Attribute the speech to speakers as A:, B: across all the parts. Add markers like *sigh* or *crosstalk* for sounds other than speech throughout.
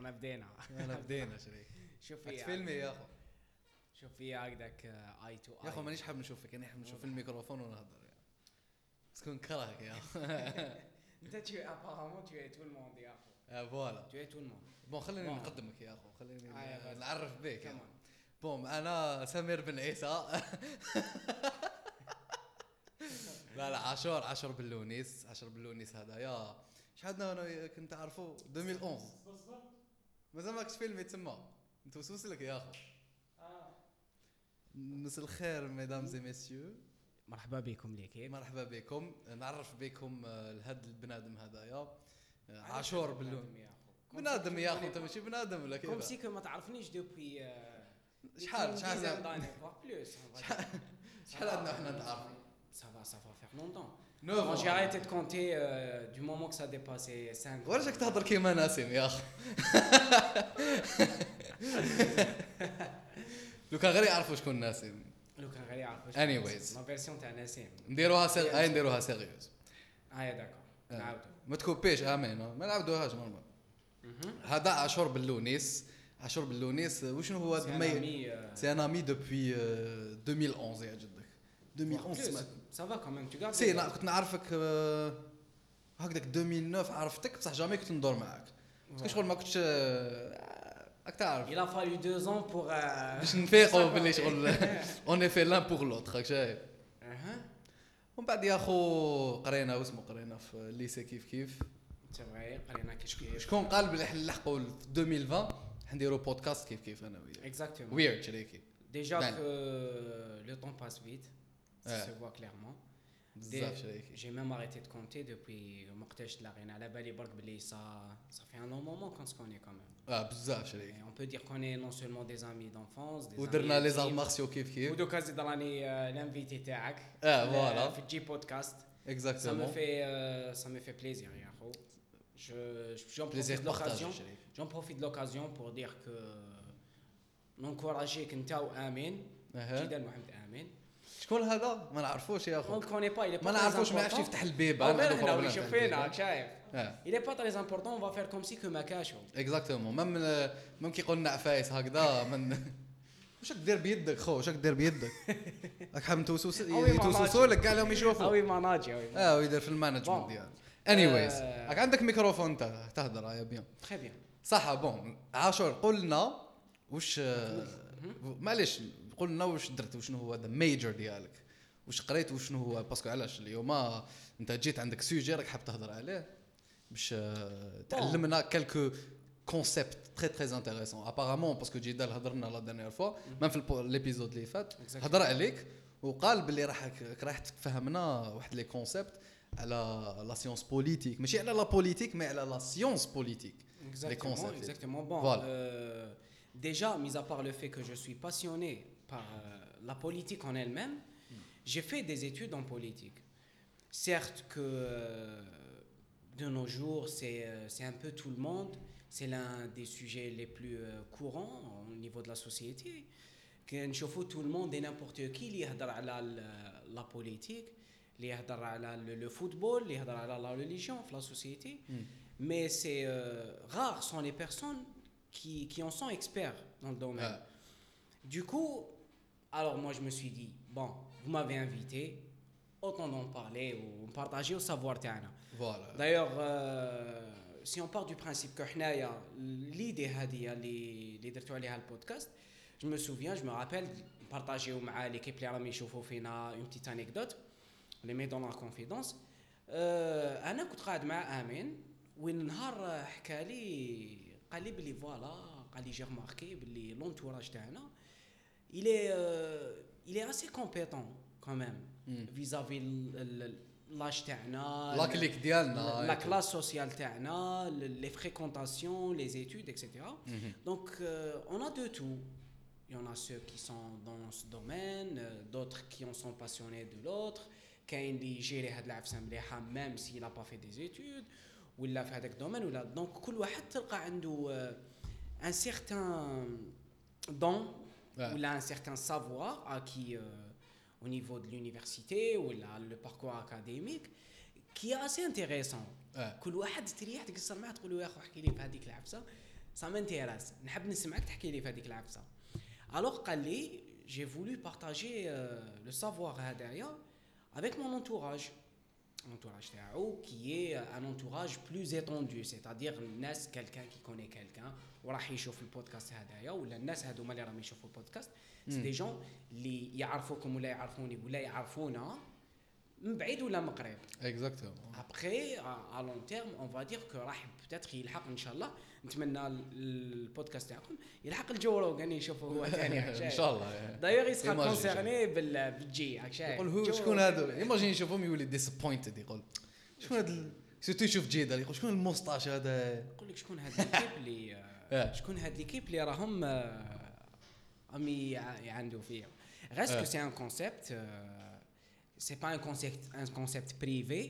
A: أنا بدينا.
B: أنا بدينا شريك. *laughs*
A: شوف في
B: فيلمي يا أخو.
A: شوف في هكذاك et tout
B: يا أخو مانيش حاب نشوفك أنا حاب نشوف الميكروفون ونهضر يعني. parce que نكرهك يا أخو. *laughs*
A: أنت tu es tout le monde يا أخو. voilà tout le monde
B: bon خليني. نقدمك يا أخو خليني
A: آه،.
B: نعرف بك يعني.
A: كمان
B: بوم أنا سمير بن عيسى. *laughs* لا لا عاشور عاشور بلونيس عاشور بلونيس هذا. يا شحال أنا كنت عارفه 2011 مازال ماكش فيلم يتسمى انت وسوس لك يا أخو. مساء الخير mesdames et messieurs
A: مرحبا بكم l'équipe.
B: مرحبا بكم. نعرف بكم آه، لهذا البنادم هذايا آه، عاشور بلون. بنادم يا أخو. انت ماشي بنادم ولا كيف
A: c'est que ما تعرفنيش depuis
B: شحال شحال شحال عندنا حنا نتعرفوا
A: Ça va, ça va non j'ai arrêté de compter euh, du moment que ça dépassait 5
B: ورجعك تهضر كيما ناسم يا اخ لو كان غير يعرفوا شكون ناسم
A: لو كان غير يعرف واش
B: Anyways.
A: la version تاع نسيم
B: نديروها سير هاي نديروها
A: sérieuse يا d'accord
B: آه.
A: نعاودو
B: ما تكوبيش امين ما نعاودوهاش normal هذا عاشور باللونيس عاشور باللونيس وشنو هو
A: c'est
B: un
A: ami
B: c'est un ami depuis 2011 يا جدك 2011 سمعت
A: Ça va quand même, tu gardes.
B: سي نا- كنت نعرفك آه، هكذاك 2009 عرفتك بصح jamais كنت ندور معاك parce que شغل ما كنتش آه، راك تعرف
A: Il a fallu deux ans pour. euh,
B: باش نفيقوا *laughs* باللي. شغل en fait l'un pour l'autre راك شايف
A: Uh-huh.
B: ومن بعد يا أخو قرينا واسمو قرينا في ال lycée كيف
A: كيف vrai, قرينا كيف كيف.
B: شكون قال بلي حنلحقوا في 2020 حنديروا بودكاست كيف كيف أنا وياك
A: Exactement.
B: ويرد شريكي
A: que le temps passe vite, ça
B: Ouais.
A: se voit clairement.
B: بزاف شريكي
A: J'ai même arrêté de compter depuis وقتاش تلاقينا على بالي برك بلي ça ça fait un long moment qu'on se connaît quand même.
B: آه بزاف شريكي
A: Et on peut dire qu'on est non seulement des amis d'enfance, des
B: ودرنا
A: amis
B: لي
A: intimes.
B: زار مارسيو كيف كيف
A: ودوكا زيد راني آه، الانفيتي تاعك
B: آه
A: ل-
B: فوالا
A: في الجي بودكاست Ça me
B: اكزاكتومون
A: fait, euh, ça me fait plaisir, يا أخو. Je, j'en
B: بليزير
A: profite de
B: بارطاج
A: l'occasion,
B: شريكي
A: j'en profite de l'occasion pour dire que ننكوراجيك انت وامين
B: أها.
A: جدا محمد امين
B: شكون هذا؟ ما نعرفوش يا اخو ما نعرفوش ما. يعرفش يفتح
A: أو
B: عنده
A: غير هنا ويشوف. فينا شايف. pas très important on va faire comme si que ما كاشو
B: Exactement même même كي يقول لنا عفايس هكذا من *laughs* واش دير بيدك خو واش دير بيدك. *laughs* راك حاب
A: oui ما
B: يتوسوسوا لك كاع لهم يشوفوا.
A: oui ما ناجي oui
B: آه ويدير في ال management
A: Bon.
B: ديالو. anyways
A: آه.
B: راك عندك ميكروفون انت تهضر يا bien.
A: très bien
B: صح bon عاشور قول لنا واش آه، معليش. قول لنا واش درت وشنو هو هذا major ديالك؟ واش قريت وشنو هو؟ parce que علاش اليوم انت جيت عندك sujet راك حاب تهضر عليه باش آه، تعلمنا quelques concepts très très intéressants apparemment parce que جدال هضرنا la dernière fois même في l'épisode اللي فات. هضر عليك وقال باللي راح راح تفهمنا واحد les concepts على لا سيونس بوليتيك ماشي على لا بوليتيك مي على لا سيونس بوليتيك.
A: Bon,
B: Voilà.
A: euh, déjà, mis à part le fait que je suis passionné par euh, la politique en elle-même, j'ai fait des études en politique. Certes que euh, de nos jours, c'est euh, c'est un peu tout le monde, c'est l'un des sujets les plus euh, courants au niveau de la société. كنشوفوا tout le monde et n'importe qui اللي يهضر على ال- la politique اللي يهضر على le- le football اللي يهضر على la religion في la société mais c'est euh, rares sont les personnes qui, qui en sont experts dans le domaine.
B: Ah.
A: Du coup, alors moi je me suis dit, bon, vous m'avez invité, autant d'en parler ou partager au savoir تاعنا.
B: فوالا
A: D'ailleurs, euh, si on part du principe que حنايا l'idée هذه اللي اللي درتو عليها البودكاست, je me souviens, je me rappelle partager مع l'équipe اللي راهم يشوفوا فينا une petite anecdote, on les met dans la confidence. آه انا كنت قاعد مع امين وين نهار حكى لي قال لي بلي فوالا قال لي جي remarqué بلي لونتوراج تاعنا il est euh, il est assez compétent quand même vis-à-vis ال- ال- l'âge تاعنا
B: لا كليك ديالنا
A: la classe sociale تاعنا le- les fréquentations les études etc donc euh, on a de tout il y en a ceux qui sont dans ce domaine euh, d'autres qui en sont passionnés de l'autre كاين اللي يجيري هاد العفسه مليحه même s'il a pas fait des études ولا في هذاك الدومين ولا دونك كل واحد تلقى عنده euh, un certain don
B: Ouais.
A: ou là un certain savoir acquis euh, au niveau de l'université ou là le parcours académique qui est assez intéressant
B: آه.
A: كل واحد تريح تقصر معاه تقول له يا اخو احكي لي في هذيك العفسه ça m'intéresse نحب نسمعك تحكي لي في هذيك العفسه alors قال لي j'ai voulu partager le savoir هذايا avec mon entourage l'entourage تاعو qui est un entourage plus étendu c'est-à-dire الناس quelqu'un qui connaît quelqu'un وراح يشوف البودكاست هذايا ولا الناس هذوما اللي راهم يشوفوا البودكاست c'est des gens اللي يعرفوكم ولا يعرفوني ولا يعرفونا من بعيد ولا من قريب.
B: Exactement
A: après à long terme on va dire que راح peut-être يلحق ان شاء الله نتمنى البودكاست تاعكم يلحق ل Joe Rogan يشوفوا هو ثاني
B: ان شاء الله
A: d'ailleurs il sera concerné بالجي
B: يقول هو شكون هذا imagine يشوفهم يولي disappointed يقول شكون هذا surtout يشوف جيدا يقول شكون ال moustache هذا
A: يقول لك شكون هاد l'équipe اللي شكون هاد l'équipe اللي راهم امي يعندوا فيها غير que c'est un concept c'est pas un concept un concept privé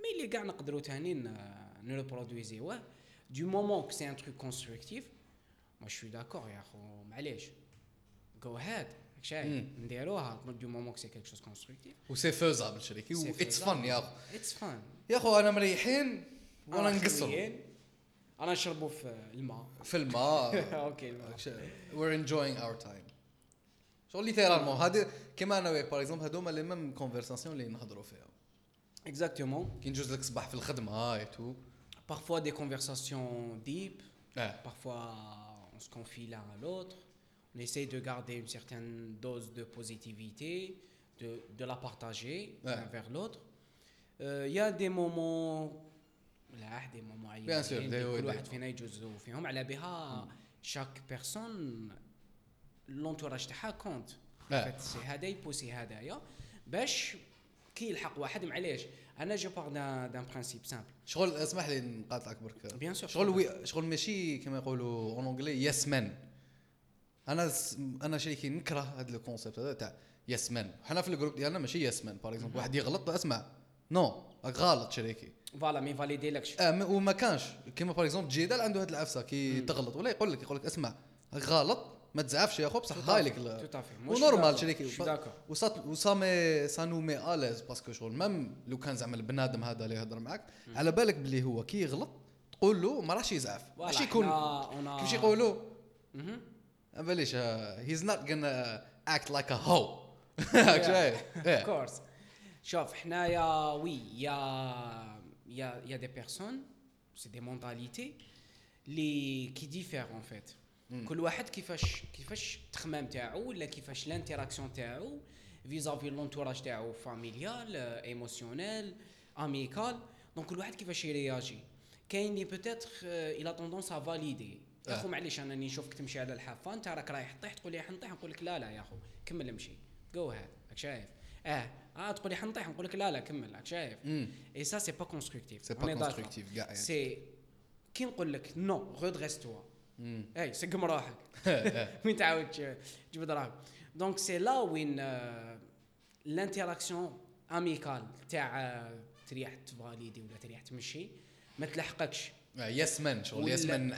A: mais اللي كاع نقدروا ثاني نو ريبرودويزيوه du moment que c'est un truc constructif moi je suis d'accord يا اخو معليش go ahead شايف نديروها du moment que c'est quelque chose constructif
B: و c'est faisable شريكي it's fun يا اخو
A: it's fun
B: يا اخو أنا مريحين وأنا نقصر
A: أنا نشربوا في الماء
B: في الماء
A: okay الماء
B: وير انجوينغ اور تايم شغل ليترالمون هذا كيما انا وياك باغ اكزومبل هذوما لي ميم كونفرساسيون اللي نهضروا فيها
A: اكزاكتومون
B: كي نجوز لك صباح في الخدمه اي تو
A: parfois des conversations deep,
B: ouais.
A: parfois on se confie l'un à l'autre, on essaye de garder une certaine dose de positivité, de, de la partager
B: ouais.
A: l'un vers l'autre. Il euh, y a des moments là des moments
B: bien sûr
A: كل واحد فينا يجوزوا فيهم على بها chaque personne l'entourage تاعها كونت سي هذا يبوسي هذايا باش كي يلحق واحد معليش أنا je pars d'un principe simple
B: شغل اسمح لي نقاطعك برك
A: bien sûr
B: شغل oui شغل ماشي كما يقولوا en anglais yes man أنا أنا شريكي نكره هذا ال concept هذا تاع yes man حنا في ال groupe ديالنا ماشي yes man par exemple واحد يغلط اسمع نو راك غلط شريكي
A: فوالا مي فاليدي لكش
B: آه وما كانش كيما باغ اكزومبل جيدال عنده هذه العفسه كي تغلط ولا يقول لك يقول لك اسمع غلط ما تزعفش يا خو بصح هاي لك ونورمال شريكي وصا مي سا نو مي اليز باسكو شغل ميم لو كان زعما البنادم هذا اللي يهضر معاك على بالك بلي هو كي يغلط تقول له ما راحش يزعف. ماشي يكون كيفاش يقولوا؟ ما باليش هيز نوت غانا اكت لايك ا هو
A: of course شوف حنايا oui y a y a y a des personnes c'est des mentalités لي qui diffèrent en fait كل واحد كيفاش كيفاش التخمام تاعو ولا كيفاش l'interaction تاعو vis-à-vis l'entourage تاعو familial émotionnel amical donc كل واحد كيفاش يرياجي كاين اللي peut-être il a tendance à valider يا اخو معليش أنا نشوفك تمشي على الحافة أنت راك رايح طيح تقول لي حنطيح نقول لك لا لا يا اخو كمل امشي. جو هاد راك شايف. آه آه تقول لي حنطيح نقول لك لا لا كمل راك شايف. اي ça c'est pas constructif
B: c'est pas constructif كاع
A: c'est كي نقول لك non redresse-toi et سقم روحك وين تعاود تجيب دراهم donc c'est là وين l'interaction amicale تاع تريح تفاليدي ولا تريح تمشي ما تلحقكش
B: yes man شغل yes man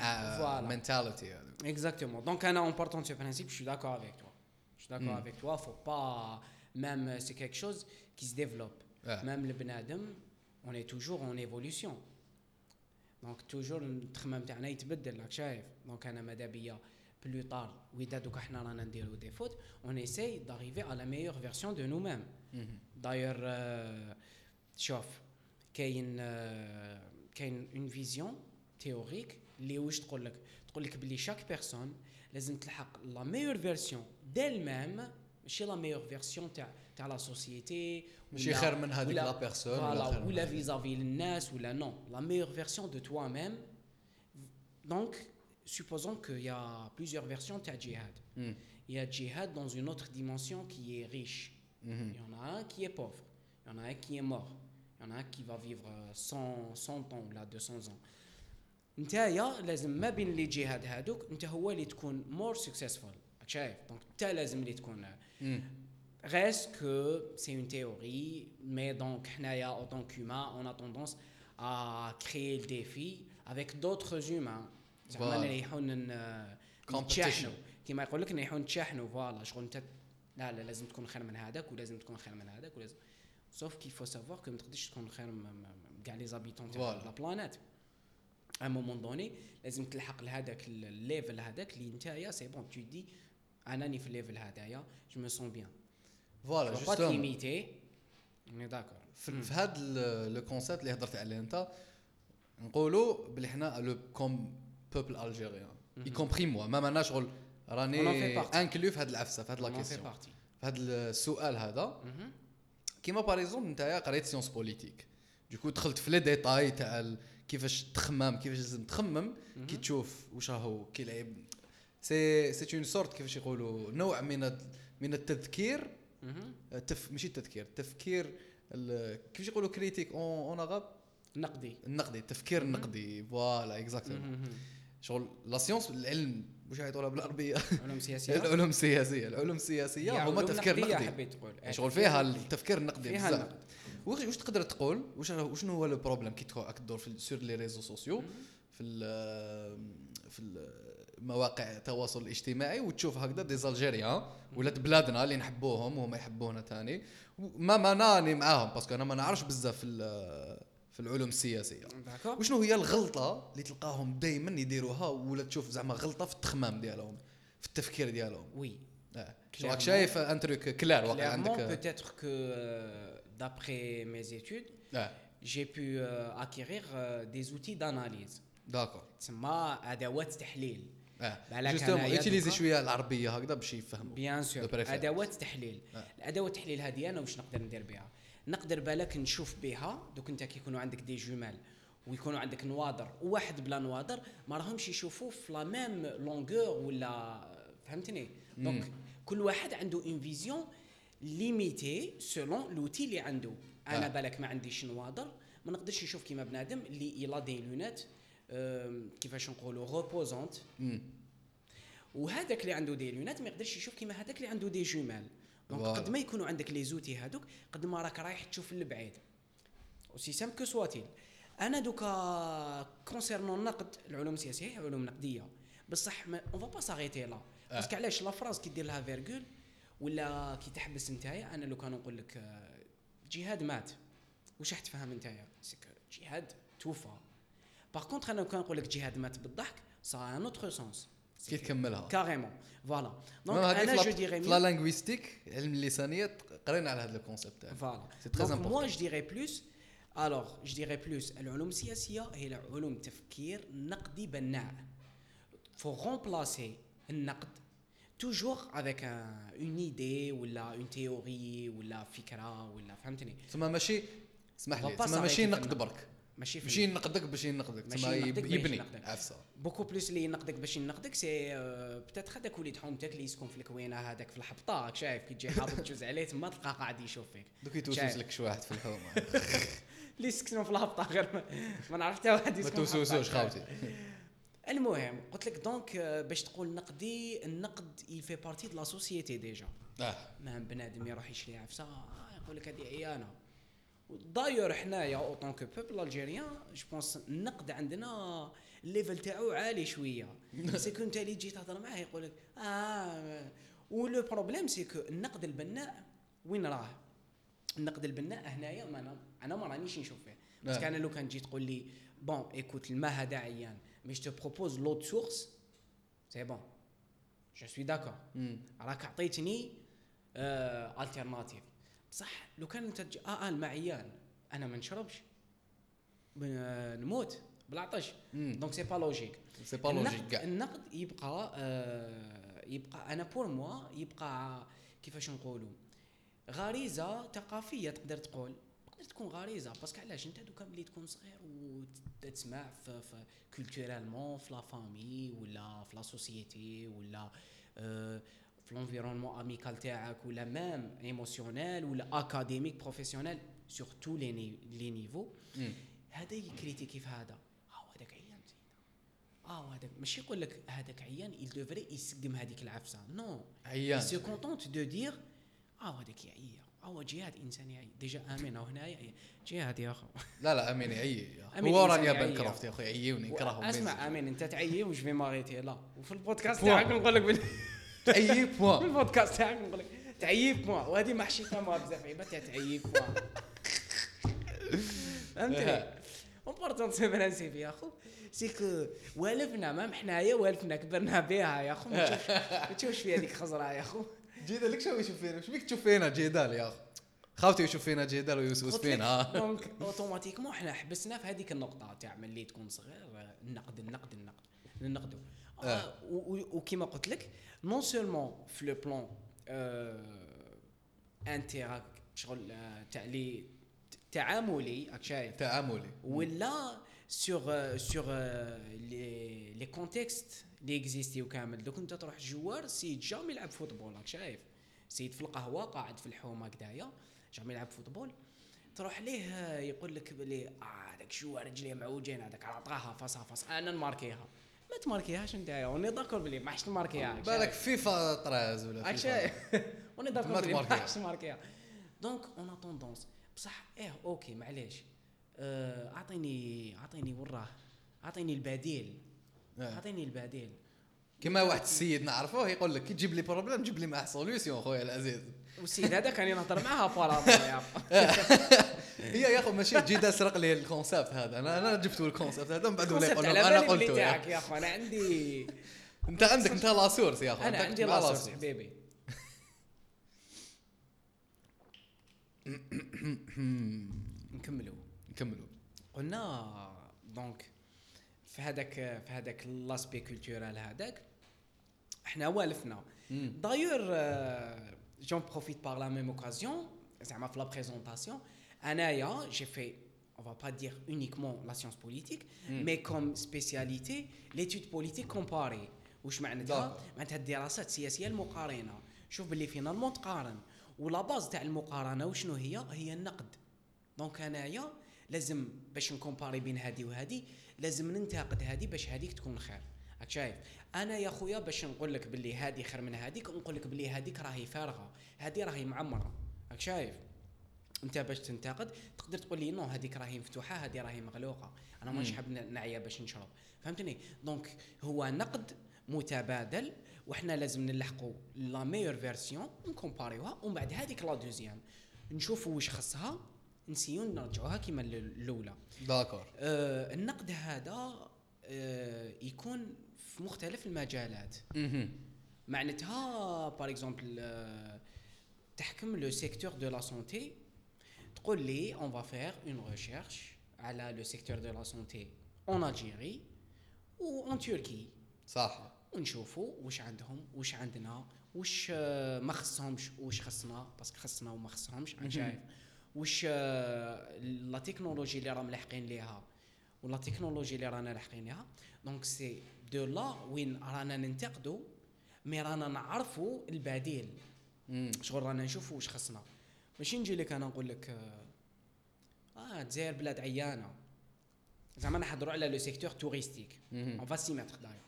B: mentalité هذا
A: exactement donc أنا en partant ce principe je d'accord avec toi je d'accord avec toi faut pas même si quelque chose qui se développe. même البنادم on est toujours en évolution donc toujours التخمام تاعنا يتبدل راك شايف. donc أنا ماذا بيا؟ plus tard وإذا دوكا حنا رانا نديرو des fautes on essaye d'arriver à la meilleure version de nous-mêmes داير شوف كاين كاين une vision théorique اللي واش تقول لك؟ تقول لك بلي chaque personne لازم تلحق la meilleure version d'elle-même ماشي la meilleure version تاع تاع لا سوسيتي
B: ماشي خير من هذيك لا بيرسون
A: ولا ولا فيزافي للناس ولا نو لا ميور فيرسيون دو توا ميم دونك supposons qu'il y a plusieurs versions de djihad. Mm. Il y a djihad dans une autre dimension qui est riche. Mm -hmm. Il y en a un qui est pauvre. Il y en a un qui est mort. Il y en a un qui va vivre 100, 100 ans là 200 ans. نتايا لازم ما بين لي جهاد هادوك انت هو اللي تكون مور سكسسفول شايف دونك انت لازم اللي تكون Reste que c'est une théorie, mais donc, en tant qu'humain, on a tendance à créer le défi avec d'autres humains. زعما نريحون نتشاحنوا كيما يقول لك نريحون نتشاحنوا voilà شغل انت لا لا لازم تكون خير من هذاك ولازم تكون خير من هذاك ولازم sauf qu'il faut savoir que ما تقدرش تكون خير من كاع les habitants تاع la planète à un moment donné لازم تلحق لهذاك ال level هذاك اللي نتايا c'est bon tu dis أنا راني في ال level هذايا je me sens
B: bien
A: voilà
B: pas
A: justement limité d'accord
B: في هذا le concept اللي هضرت عليه أنت نقولوا بلي حنا le comme peuple algérien y compris moi ما مانا شغل راني. inclus في هذه العفسة في هذه là
A: on fait
B: quasiment
A: partie
B: في هذا السؤال هذا. كيما par exemple نتايا قريت sciences politiques du coup دخلت في les détails تاع كيفاش تخمم كيفاش لازم تخمم كي تشوف واش راهو كيلعب c'est c'est une sorte كيفاش يقولوا نوع من من التذكير التف ماشي التذكير التفكير ال- كيفاش يقولوا critique en arabe
A: نقدي
B: النقدي. التفكير النقدي voilà exactement شغل la science العلم واش يعيطوا لها بالعربيه
A: علوم سياسيه *laughs*
B: العلوم السياسية العلوم
A: السياسية
B: هما تفكير نقدي.
A: حبيت تقول.
B: يعني شغل فيها التفكير النقدي بزاف. واش تقدر تقول؟ واش شنو هو le problème كي تدور في sur les réseaux sociaux في ال في مواقع التواصل الاجتماعي وتشوف هكذا des Algériens ولاد بلادنا اللي نحبوهم وهما يحبونا ثاني ما ماناني معاهم parce que أنا ما نعرفش بزاف في في العلوم
A: السياسية.
B: وشنو هي الغلطة اللي تلقاهم دائما يديروها ولا تشوف زعما غلطة في التخمام ديالهم في التفكير ديالهم؟
A: oui.
B: آه. راك شايف un truc clair واقع عندك؟
A: mes études,
B: آه.
A: j'ai pu euh, acquérir euh, des outils d'analyse.
B: d'accord
A: تسمى أدوات تحليل. آه.
B: justement
A: utiliser
B: شوية العربية هكذا باش يفهموا.
A: bien
B: sûr.
A: أدوات تحليل
B: آه.
A: الادوات التحليل هذه أنا واش نقدر ندير بها؟ نقدر بالك نشوف بها دوك أنت كي يكونوا عندك des jumelles ويكونوا عندك نوادر. وواحد بلا نوادر ما راهمش يشوفوا في la même longueur ولا فهمتني؟ donc كل واحد عنده une vision limitée selon l'outil اللي عنده. أنا
B: آه.
A: بالك ما عنديش نوادر ما نقدرش نشوف كيما بنادم اللي il a des lunettes كيفاش نقولوا reposantes
B: مم.
A: وهذاك اللي عنده des lunettes ما يقدرش يشوف كيما هذاك اللي عنده des jumelles.
B: donc.
A: قد ما يكونوا عندك les outils هذوك قد ما راك رايح تشوف البعيد aussi simple que soit-il أنا دوكا concernant النقد العلوم السياسية هي علوم نقدية. بصح on va pas s'arrêter là parce que علاش la phrase كي دير لها virgule ولا كي تحبس نتايا أنا لو كان نقول لك جهاد مات. واش راح تفهم نتايا؟ est-ce que جهاد توفى. par contre أنا لو كان نقول لك جهاد مات بالضحك c'est un autre sens
B: كي تكملها
A: carrément
B: voilà
A: donc
B: أنا
A: je dirais
B: la- في la linguistique علم اللسانيات قرينا على هذا ال concept
A: voilà
B: donc.
A: moi je dirais plus alors je dirais plus العلوم السياسيه هي علوم تفكير نقدي بناء faut remplacer النقد toujours avec une idée ولا une théorie ولا فكره ولا فهمتني
B: تسمى ماشي اسمح لي تسمى ماشي نقد. برك
A: ماشي
B: ماشي نقدك باش ينقدك
A: ينقدك باش
B: يبني.
A: ينقدك.
B: عفسة.
A: بوكو بلوس اللي ينقدك باش ينقدك سي بتاتر هذاك وليد حومتك اللي يسكن في الكوينة هذاك في الحبطه راك شايف؟ كي تجي حاطط جوز عليه تما تلقاه قاعد يشوف فيك.
B: دوك يتوسوس. لك شي واحد في الحومه
A: اللي *laughs* يسكنوا في الهبطه غير ما- ما نعرف حتى واحد
B: ما
A: يسكن في
B: توسوسوش. خاوتي.
A: المهم قلت لك دونك آه، باش تقول نقدي النقد fait partie de la société déjà.
B: آه.
A: ما بنادم يروح يشري عفسة آه، يقول لك هذه عيانة. d'ailleurs حنايا en tant que peuple algérien je pense النقد عندنا ال level تاعو عالي شوية. c'est que انت اللي تجي تهضر معاه يقول لك آه و le problème c'est que النقد البناء وين راه؟ النقد البناء هنايا ما أنا أنا ما رانيش نشوف فيه. بس. أنا لو كان جيت تقول لي bon écoute الماء هذا عيان mais je propose l'autre source c'est bon je suis
B: d'accord.
A: راك عطيتني آه بصح لو كان انت آه آه الماء عيان أنا ما نشربش. نموت. بالعطش. donc c'est pas logique
B: c'est pas logique
A: النقد يبقى آه يبقى أنا pour moi يبقى كيفاش نقولوا؟ غريزة ثقافية تقدر تقول. تقدر تكون غريزة. parce que علاش؟ انت دوكا ملي تكون صغير وتسمع في, في culturellement في la famille ولا في la société ولا آه في l'environnement amical تاعك ولا même émotionnel ولا académique professionnel sur tous les les
B: niveaux.
A: هذا ي critiquer في هذا؟ آه هذاك عيان زيد آه هذاك ماشي يقول لك هذاك عيان il devrait يسقم هذيك العفسة. non
B: عيان.
A: se contente de dire آه هذاك يعيا آه جهاد إنسان يعي déjà آمين أو هنايا جهاد يا أخو.
B: لا لا آمين يعي *laughs* هو راني
A: يعي.
B: يابان كرافت يا اخويا يعيوني نكرههم
A: أسمع آمين أنت تعيي وش في ماريتي لا. وفي البودكاست. تاعك نقول لك في
B: بوان *laughs*
A: البودكاست تاعك نقول لك تعيي بوان وهذه ما حشيتها مع بزاف عيبات تاع تعيي بوان فهمتني امبورطون سي برانسيب يا خو سي كو والفنا مام حنايا والفنا كبرنا بها يا خو *laughs* ما تشوفش في هذيك خزره يا خو
B: جيدال لك شو يشوف فينا؟ إيش بيك تشوف فينا؟ جدال يا اخو خاوتي يشوف فينا جدال ويوسوس فينا.
A: دونك اوتوماتيكمون حنا حبسنا في هذيك النقطة تاع ملي تكون صغير النقد النقد النقد ننقدوا وكيما قلت لك non seulement في le plan interac شغل تاع لي تعاملي راك شايف
B: تعاملي
A: ولا sur sur les les contextes اللي existaient كامل دوك انت تروح joueur si jamais يلعب football راك شايف سيد في القهوه قاعد في الحومه هكذايا جامي يلعب فوتبول تروح ليه يقول لك بلي آه هذاك جوار رجليه معوجين هذاك عطاها فاصا فاصا أنا نماركيها ما تماركيهاش انت وني داكور بلي ما حش تماركيها.
B: بالك. فيفا طراز ولا فيفا. *laughs*
A: وني داكور بلي ما. حش تماركيها. دونك اون توندونس بصح إيه أوكي معليش. آه، أعطيني أعطيني وراه. أعطيني البديل.
B: آه.
A: أعطيني البديل.
B: كما واحد السيد نعرفوه يقول لك كي تجيب لي problème جيب لي معاه solution خويا العزيز.
A: والسيد هذا كان ينهضر معها parabole يا *laughs*
B: هي يا أخو ماشي جيدا سرق لي ال concept هذا. أنا أنا جبت الكونسيبت هذا من بعد ولا يقول
A: أنا
B: قلته يا.
A: اخو أنا عندي
B: أنت عندك أنت la source يا اخو أنا
A: عندي
B: la
A: source حبيبي. *coughs* نكملوا.
B: نكملوا.
A: قلنا donc في هذاك في هذاك l'aspect culturel هذاك إحنا والفنا. d'ailleurs j'en profite par la même occasion زعما في la présentation انايا جي في on va pas dire uniquement la science politique mais comme spécialité l'étude politique comparée. واش معناتها. معناتها الدراسات السياسيه المقارنه شوف باللي finalement تقارن ولا base تاع المقارنه وشنو هي هي النقد donc انايا لازم باش نكومباري بين هذه وهذه لازم ننتقد هذه باش هذيك تكون خير شايف أنا يا خويا باش نقول لك باللي هذه خير من هذيك نقول لك باللي هذيك راهي فارغة. هذه راهي معمرة. راك شايف أنت باش تنتقد تقدر تقول لي non هذيك راهي مفتوحة هذه راهي مغلوقة. أنا مانيش حاب نعيا باش نشرب. فهمتني؟ donc هو نقد متبادل وحنا لازم نلحقوا la meilleure version نكومباريوها ومن بعد هذيك la deuxième. نشوفوا واش خصها نسيو نرجعوها كيما ال- الأولى.
B: d'accord.
A: آه النقد هذا آه يكون في مختلف المجالات. معناتها par exemple تحكم le secteur de la santé تقول لي on va faire une recherche على le secteur de la santé en Algérie et en Turquie
B: صح.
A: ونشوفوا واش عندهم واش عندنا واش آه، ما خصهمش واش خصنا parce que خصنا وما خصهمش راك شايف. واش آه، la technologie اللي راهم لاحقين ليها و la technologie اللي رانا لاحقين ليها. donc c'est de là وين رانا ننتقدوا mais رانا نعرفوا البديل. شغل رانا نشوفوا واش خصنا. ماشي نجي لك أنا نقول لك آه آه، الجزائر بلاد عيانة. زعما نهضروا على le secteur
B: touristique.
A: on va s'y mettre d'ailleurs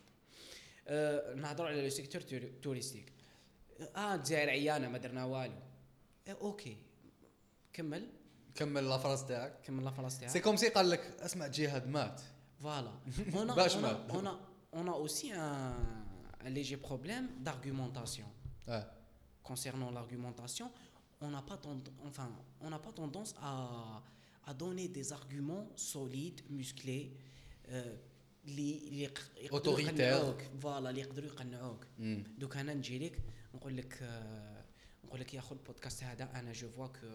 A: آه، نهضروا على لو سيكتور تور- توريستيك. آه الجزائر عيانة ما درنا والو. آه، أوكي. كمل.
B: كمل لا فراس تاعك.
A: كمل لا فلاس
B: سي
A: تاعك
B: كوم سي قال لك اسمع جهاد مات.
A: فوالا. *laughs* a
B: باش مات.
A: a on a aussi un, un léger problème d'argumentation
B: اه
A: concernant l'argumentation, on n'a pas tend- enfin, on n'a pas tendance à, à donner des arguments solides, musclés, euh, اللي اللي يق- يقدروا
B: Autoritaires.
A: يقنعوك فوالا اللي يقدروا يقنعوك
B: مم.
A: دوك انا نجي لك نقول لك آه، نقول لك يا اخو البودكاست هذا انا جو فوا كو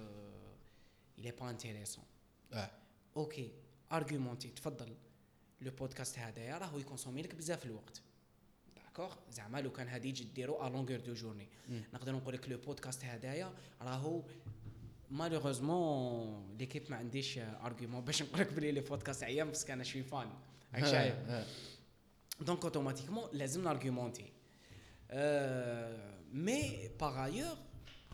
A: il est pas intéressant
B: اه
A: اوكي ارغيومونتي تفضل لو بودكاست هذايا راهو يكونسومي لك بزاف الوقت. داكوغ؟ زعما لو كان هادي تجي ديرو ا لونغور دو جورني. نقدر نقول لك لو بودكاست هذايا راهو مالوغوزمون ليكيب ما عنديش ارغيومون باش نقول لك بلي لي بودكاست عيان باسكو أنا شوي فان راك شايف. donc automatiquement لازم نارغيومونتي mais par ailleurs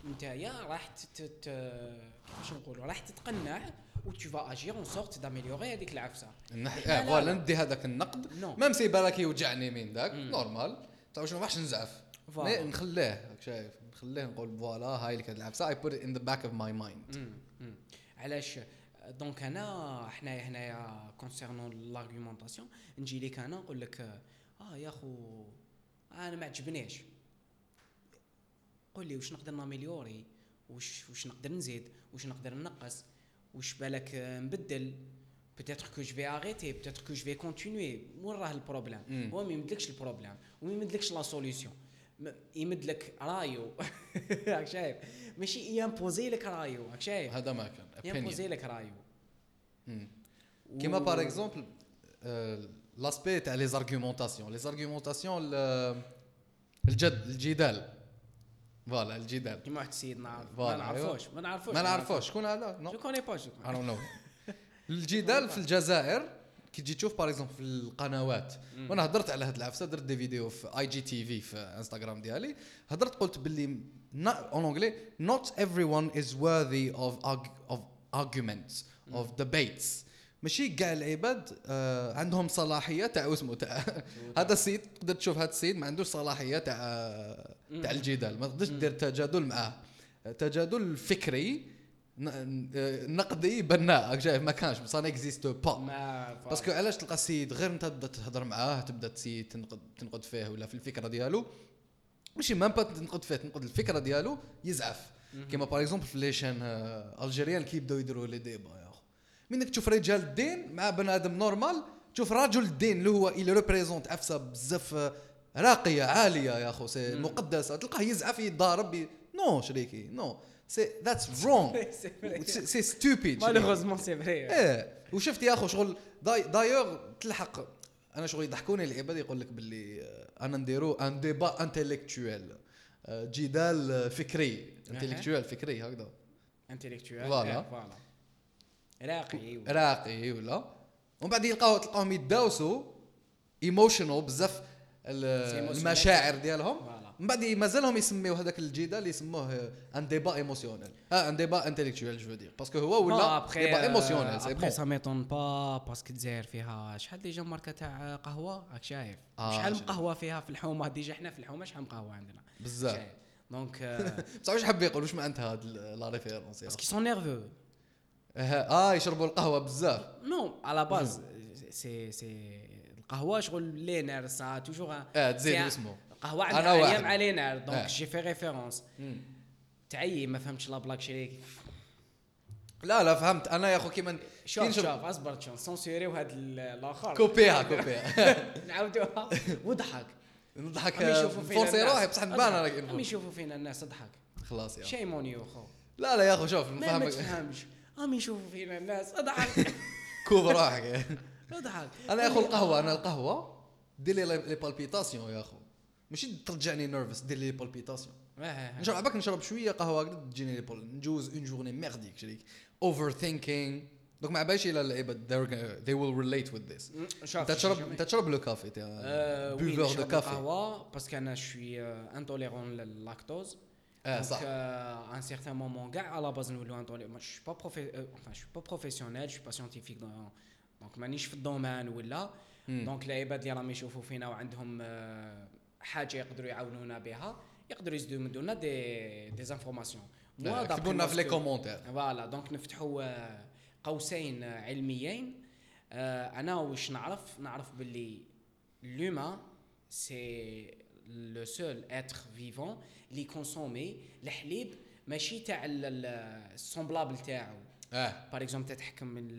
A: نتايا راح كيفاش نقولوا راح تتقنع و tu vas agir en sorte d'améliorer هذيك العفسه
B: آه
A: لا،
B: voilà
A: لا.
B: ندي هذاك النقد. même si بالك يوجعني من ذاك
A: مم.
B: normal. تعرف شنو ما راحش نزعف نخليه شايف. نخليه نقول voilà هاي لك العفسه en: I put in the back of
A: my mind. علاش؟ donc أنا حنايا هنايا concernant l'argumentation نجي لك أنا نقول لك آه يا خو أنا ما عجبنيش. قول لي واش نقدر ناميليوري؟ واش واش نقدر نزيد؟ واش نقدر نقص واش بالك نبدل peut-être que je vais arrêter peut-être que je vais continuer. وين راه ال
B: problème.
A: هو ما يمدلكش ال problème وما يمدلكش la solution يمد لك رايو. *laughs* راك شايف؟ ماشي يامبوزي لك رايو راك شايف؟
B: هذا ما كان
A: يامبوزي. لك رايو.
B: كيما بار اكزومبل لاسبي تاع لي زارغيومونطاسيون لي زارغيومونطاسيون الجد الجدال. فوالا الجدال
A: كيما واحد السيد ما نعرفوش ما نعرفوش.
B: ما نعرفوش شكون هذا؟
A: جو
B: نو
A: كوني با جو
B: don't know. الجدال في الجزائر كي تجي تشوف باغ في القنوات. وأنا هضرت على هاد العفسة درت دي فيديو في اي جي تي في في انستغرام ديالي. هضرت قلت باللي en anglais not everyone is worthy of arg- of arguments of debates. ماشي كاع العباد آه عندهم صلاحية تاع اسمه تاع *laughs* هذا السيد تقدر تشوف هذا السيد ما عندوش صلاحية تاع تاع الجدال ما تقدرش دير تجادل معاه. تجادل فكري آه، نقدي بناء شايف ما كانش ça n'existe pas
A: parce
B: que علاش تلقى السيد غير انت تبدأ تهضر معاه تبدأ تسي تنقد تنقد فيه ولا في الفكرة ديالو؟ ماشي même pas تنقد فيه تنقد الفكرة ديالو يزعف. كيما par exemple في les chaînes algériennes كي يبداو يديروا les débats منك تشوف رجال الدين مع بنادم normal تشوف رجل الدين اللي هو اللي représente عفسه بزاف آه، راقية عالية يا أخو c'est مقدسه تلقاه يزعف يضارب non شريكي non. c'est that's wrong *laughs* c'est stupide
A: malheureusement c'est vrai
B: إيه. وشفت يا أخو شغل داي دايوغ تلحق أنا شغل يضحكوني العباد يقول لك باللي آه، أنا نديرو un débat intellectuel جدال آه، فكري intellectuel فكري هكذا.
A: intellectuel
B: Voilà.
A: voilà. راقي و-
B: راقي ولا ومن بعد يلقاو تلقاهم يداوسوا emotional بزاف. المشاعر ديالهم. من بعد مازالهم يسميو هذاك الجدال يسموه un débat émotionnel آه un débat intellectuel je veux dire parce que هو ولا débat émotionnel c'est
A: bon
B: ça
A: m'étonne pas parce que الجزائر فيها شحال déjà ماركه تاع قهوه راك شايف
B: آه،
A: شحال
B: شايف.
A: قهوه فيها في الحومه déjà حنا في الحومه شحال من قهوه عندنا
B: بزاف.
A: donc
B: بصح واش حاب يقول واش معناتها هاد la référence parce
A: que sont nerveux
B: آه يشربوا القهوة بزاف.
A: non à la base. c'est c'est القهوة شغل les nerfs ça toujours
B: آه تزيد اسمه.
A: قهوه
B: أنا
A: عندها. أيام على nerfs
B: آه.
A: donc j'ai fait référence. تعيي ما فهمتش لا بلاك شريك.
B: لا لا فهمت. أنا يا أخو كيما
A: شوف شوف أصبر شوف سونسيريو هاد ال- الآخر.
B: كوبيها كوبيها. *laughs* *laughs*
A: نعاودوها. وضحك.
B: نضحك.
A: الناس.
B: روحي بصح نبان.
A: أنا يشوفوا فينا الناس أضحك.
B: خلاص يا
A: شيء مونيو خو
B: لا لا يا أخو شوف
A: ما ما
B: نفهمك.
A: تفهمش. عم يشوفوا فينا الناس. أضحك. *laughs*
B: كوب روحك
A: أضحك.
B: أنا يا أخو القهوة أنا القهوة دير لي لي بالبيتاسيون يا أخو. ماشي ترجعني nerveux دير les palpitations نشرب عباك نشرب شوية قهوة هكذا تجيني les boules نجوز une journée merdique شريك. overthinking donc ما باليش إلى they're- they will relate with this. أنت تشرب أنت تشرب le café
A: آه، buveur
B: de café
A: القهوة
B: parce
A: que أنا je suis intolérant ل
B: lactose آه صح
A: un certain moment كاع à la base نولو intolérant je pas profe- je pas professionnel je pas scientifique donc مانيش في ال domaine
B: ولا.
A: donc العباد اللي راهم يشوفوا فينا وعندهم حاجة يقدروا يعاونونا بها يقدروا يزيدوا لنا des des informations
B: لا، كتبوا لنا في les commentaires
A: voilà donc نفتحوا آه، قوسين آه، علميين. آه، أنا واش نعرف؟ نعرف باللي l'homme c'est le seul être vivant اللي consomme الحليب ماشي تاع ال semblable تاعو
B: آه
A: par exemple تحكم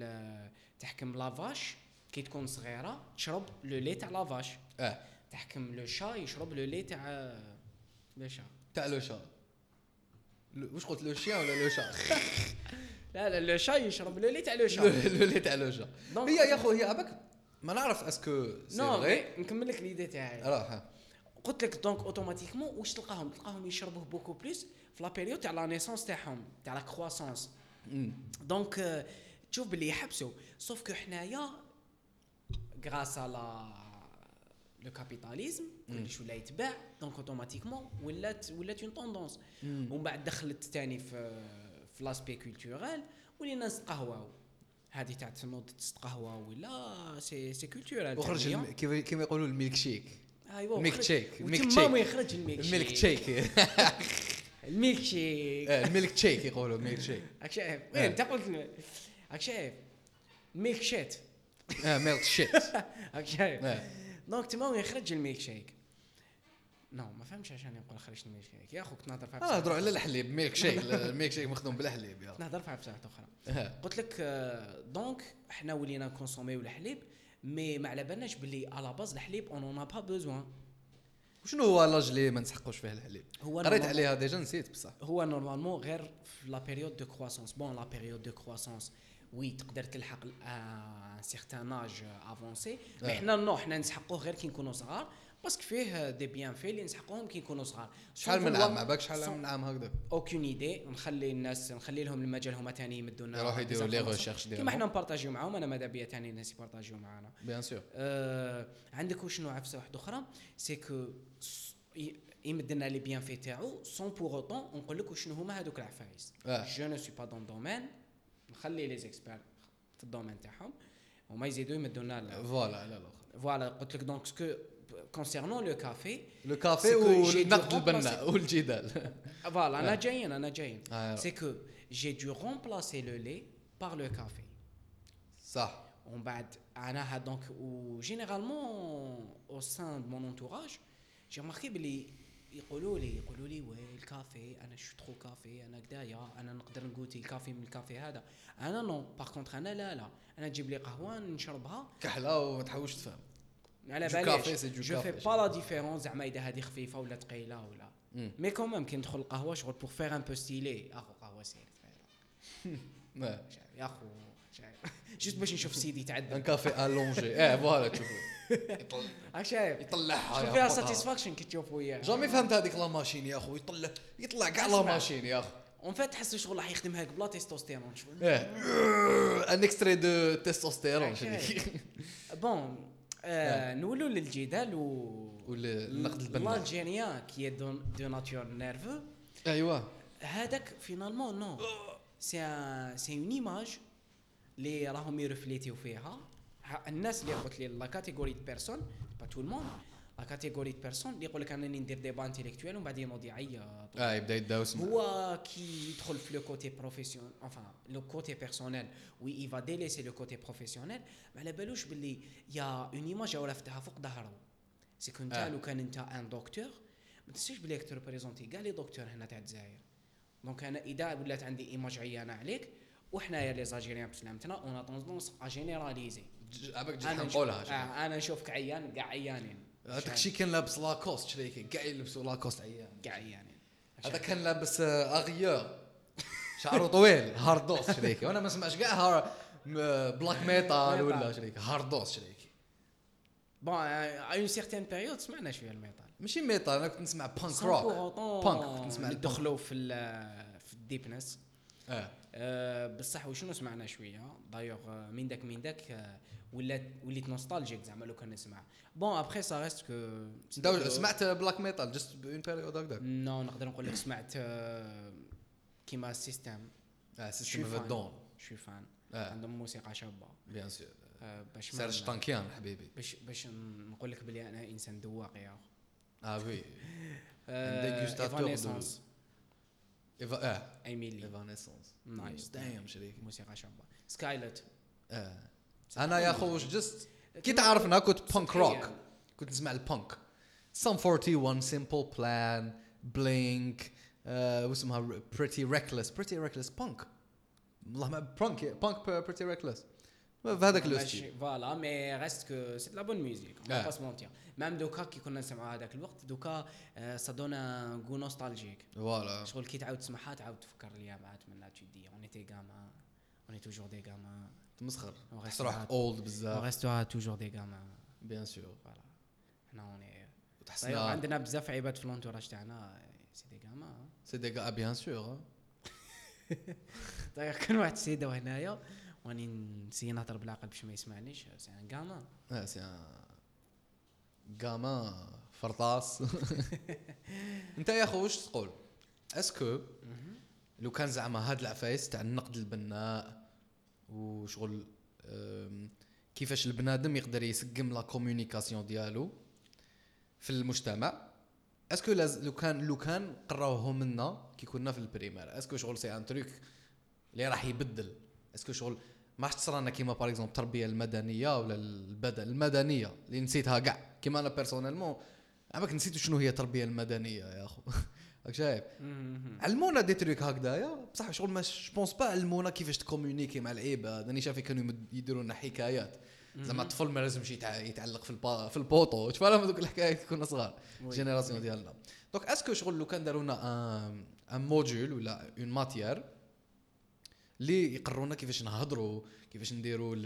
A: تحكم la vache كي تكون صغيره تشرب le lait تاع la
B: vache آه
A: تحكم le chat يشرب le lait تاع le chat
B: تاع le chat واش قلت le chien ولا le chat
A: لا لا le chat يشرب le lait تاع le chat
B: le lait تاع le
A: chat
B: هي يا اخو هي عباك ما نعرف est-ce
A: que
B: c'est
A: vrai نكمل لك l'idée تاعي. قلت لك donc automatiquement واش تلقاهم؟ تلقاهم يشربوه beaucoup plus في la période تاع la naissance تاعهم تاع
B: la
A: croissance. donc تشوف باللي يحبسوا. sauf que حنايا grâce على le capitalisme كلش ولا يتباع donc automatiquement ولات ولات une tendance ومن بعد دخلت ثاني في في l'aspect culturel ولينا نتقهواو هذه تاع تنوض تستقهوى ولا c'est c'est culturel
B: وخرج كيما يقولوا ال milk shake
A: ايوا
B: الميلك
A: وخرج-
B: شيك، الميلك
A: وتما
B: شيك.
A: وين يخرج الميلك شيك.
B: الميلك شيك. *laughs*
A: الميلك شيك.
B: آه، الميلك شيك يقولوا الميلك شيك.
A: راك شايف
B: آه.
A: وين أنت قلت راك شايف ميلك شيت.
B: آه ميلك شيت. *laughs*
A: راك شايف
B: آه.
A: دونك تما وين يخرج الميلك شيك. نو ما فهمش عشان نقول خرجت من الشيك يا اخو كنت نهضر في
B: آه هضروا على الحليب ميلك شيك *laughs* الميلك شيك مخدوم بالحليب يلا.
A: نهضر في بصحة
B: أخرى.
A: قلت لك آه، دونك حنا ولينا نكونسوميو الحليب. mais ما على بالناش باللي à la base الحليب on on a pas besoin
B: وشنو هو l'âge اللي ما نسحقوش فيه الحليب
A: هو
B: قريت عليها déjà نسيت بصح
A: هو normalement غير في la période de croissance bon la période de croissance oui تقدر تلحق un certain âge avancé
B: mais.
A: حنا non حنا نسحقوه غير كي نكونوا صغار parce que فيه des bienfaits اللي نسحقوهم كي نكونوا صغار.
B: شحال من عام؟ ما بالك شحال من عام هكذا؟
A: aucune idée نخلي الناس نخلي لهم المجال هما ثاني يمدوا لنا
B: يروحوا يديروا
A: les.
B: recherches
A: كيما
B: ديالهم.
A: حنا نبارطاجيو معاهم أنا ماذا بيا ثاني الناس يبارطاجيو معانا.
B: bien sûr
A: آه عندك وشنو عفسة واحدة أخرى؟ c'est que يمد لنا les bienfaits تاعو sans pour autant نقول لك وشنو هما هذوك العفايس.
B: آه.
A: je ne suis pas dans domaine نخلي les experts في ال domaine تاعهم. وما يزيدوا يمدوا لنا
B: voilà على الآخر
A: voilà قلت لك donc ce que concernant le
B: café le café
A: C'est que j'ai dû
B: ونقد
A: remplacer-
B: البناء والجدال
A: voilà أنا
B: آه.
A: جايين أنا جايين
B: آه،
A: c'est que j'ai dû remplacer le lait par le café
B: صح
A: ومن بعد أنا donc و généralement au sein de mon entourage j'ai marqué بلي يقولوا لي يقولوا لي oui ال café أنا chui trop café أنا كدايا أنا نقدر ن goûter ال café من الكافي هذا أنا non par contre أنا لا لا أنا تجيب لي قهوه نشربها
B: كحله وما تحوش تفهم
A: على باليش je
B: fais.
A: pas la différence زعما اذا هذه خفيفه ولا ثقيله ولا.
B: mais
A: quand même كي ندخل القهوه شغل pour faire un peu stylé يا اخو قهوه sûr
B: آه.
A: يا اخو شايف. جوست باش نشوف سيدي
B: ان
A: تعذب
B: كافي الونجي آه فوالا
A: راك شايف
B: يطلعها
A: شوف فيها ساتيسفاكشن كي تشوف وياه
B: جامي فهمت هذيك لا ماشين يا اخو يطلع يطلع كاع لا. ماشين يا اخو
A: اون فات تحس شغل راح يخدمها بلا تستوستيرون شغل
B: ان اكستري دو تستوستيرون. شنو
A: بون آه نولوا للجدال و
B: والنقد البناء
A: qui est de, de nature nerveux
B: أيوه.
A: هذاك finalement non c'est c'est une image اللي راهم ي refléter و فيها. ها- الناس اللي قلت لي la catégorie de personnes pas tout le monde catégorie de personnes اللي يقول لك انني ندير débat intellectuel ومن بعد ينوض يعيط
B: آه يبدا يداوس.
A: هو كي يدخل في le côté profession enfin le côté personnel oui il va délaisser le côté professionnel ما على بالوش باللي y a une image هو لافتها فوق ظهره c'est que انت
B: آه.
A: لو كان انت un docteur ما تنساش بلي راك ت représenter كاع les docteurs هنا تاع الجزائر donc أنا اذا ولات عندي image عيانه عليك وحنايا les Algériens بسلامتنا on a tendance à
B: généraliser عباك جيت
A: أنا
B: نقولها
A: نشوف آه أنا نشوفك عيان كاع عيانين
B: هذاك الشيء كان لابس لاكوست شريكي كاع يلبسوا لاكوست عيان
A: كاع عيانين
B: هذا كان لابس آه، اغيور شعره طويل hardos شريكي وأنا ما نسمعش كاع black metal ولا. شريكي hardos شريكي
A: bon à une certaine période سمعنا شوية ال metal
B: ماشي metal أنا كنت نسمع
A: punk rock
B: Punk، كنت نسمع.
A: ندخلوا في في الديبنس
B: آه.
A: أه بصح وشنو سمعنا شوية؟ دايوغ آه، من داك من داك آه، وليت nostalgique زعما لو كان نسمع bon après ça reste
B: que سمعت black metal juste une période هكذاك.
A: non نقدر نقول لك سمعت آه، كيما
B: ال
A: System
B: آه System
A: of.
B: Down
A: chui fan
B: آه.
A: عندهم موسيقى شابة.
B: bien sûr
A: آه، باش ما-
B: Serj Tankian حبيبي.
A: باش باش نقول لك بلي أنا إنسان ذواق يا أخو. *laughs*
B: آه oui
A: آه، Evanescence.
B: Eva آه.
A: Amy
B: Lee
A: Evanescence nice
B: دايم شريكي
A: موسيقى شابة. Skillet
B: آه. أنا يا خو juste؟ كي تعرفنا كنت punk rock كنت نسمع ال punk Sum 41 Simple Plan Blink واسمها Pretty Reckless Pretty Reckless punk والله ما punk punk Pretty Reckless في هذاك le
A: style voilà mais reste que c'est la bonne
B: musique.
A: pas se mentir même دوكا كي كنا نسمعوا هذاك الوقت دوكا ça donne un goût nostalgique
B: voilà
A: شغل كي تعاود تسمعها تعاود تفكر الايامات mais là tu dis on était gamins on est toujours des gamins
B: تمسخر. تحس روحك old
A: hein
B: بزاف
A: reste toujours des gamins
B: bien sûr
A: voilà حنا اوني
B: إنها-
A: عندنا بزاف عباد في l'entourage تاعنا c'est des gamins
B: c'est des ga bien sûr
A: طيب كان واحد السيده هنايا راني ن essayer نهضر بالعقل باش ما يسمعنيش c'est un gamin
B: آه c'est un gamin فرطاس. *laughs* انت يا خو واش تقول؟ est-ce que لو كان زعما هاد العفايس تاع النقد البناء وشغل كيفاش البنادم يقدر يسقم la communication ديالو في المجتمع. est-ce que لو كان لو كان قراوهم لنا كي كنا في ال primaire est-ce que شغل c'est un truc اللي راح يبدل؟ est-ce que شغل ما راح تصرى لنا كيما par exemple التربية المدنية ولا البدن المدنية اللي نسيتها كاع. كيما أنا personnellement عمرك نسيتوا شنو هي التربية المدنية يا أخو؟ *laughs* راك شايف. علمونا des trucs هكذايا بصح شغل ما je pense pas علمونا كيفاش ت communiquer مع العباد راني شايف كانوا يديروا لنا حكايات زعما الطفل ما لازمش يتع- يتعلق في البا في ال poteau تشوف لهم هذوك الحكايات كنا صغار.
A: ال
B: génération ديالنا donc est-ce que شغل لو كان داروا لنا un un module ولا une matière اللي يقرونا كيفاش نهضروا كيفاش نديروا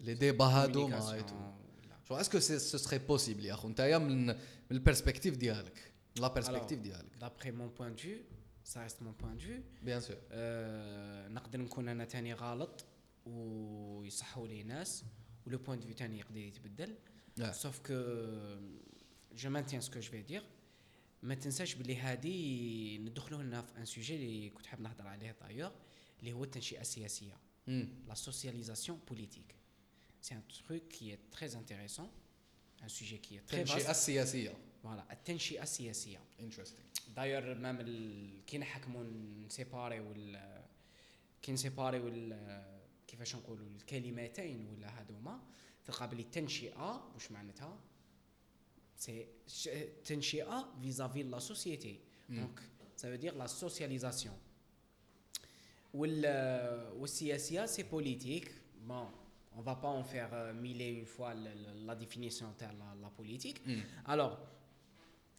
B: les débats
A: et
B: tout
A: ولا-
B: شو est-ce que c'est ce serait possible يا اخو نتايا من من ال perspective ديالك من la perspective ديالك
A: D'après mon point de vue, ça reste mon point de vue.
B: bien sûr
A: آه، نقدر نكون أنا تاني غلط ويصحوا لي ناس و le point de vue تاني يقدر يتبدل
B: Yeah.
A: sauf que je maintiens ce que je vais dire ما تنساش بلي هادي ندخلوا لنا في un sujet اللي كنت حاب نهضر عليه دايوغ اللي هو التنشئة السياسية la socialisation politique. C'est un truc qui est très intéressant, un sujet qui est très
B: التنشئه
A: vaste.
B: السياسية
A: Voilà, التنشئة السياسية.
B: انتريستينغ
A: داير مام. كي نحكموا نسيباري وال كي نسيباري وال كيفاش نقولوا الكلمتين ولا هذوما تلقى بلي التنشئة واش معناتها؟ سي تنشئة فيزافي لا سوسيتي دونك ça veut dire la socialisation. وال والسياسية سي بوليتيك bon on va pas en faire euh, mille et une fois la, la- définition تاع la, la politique. Alors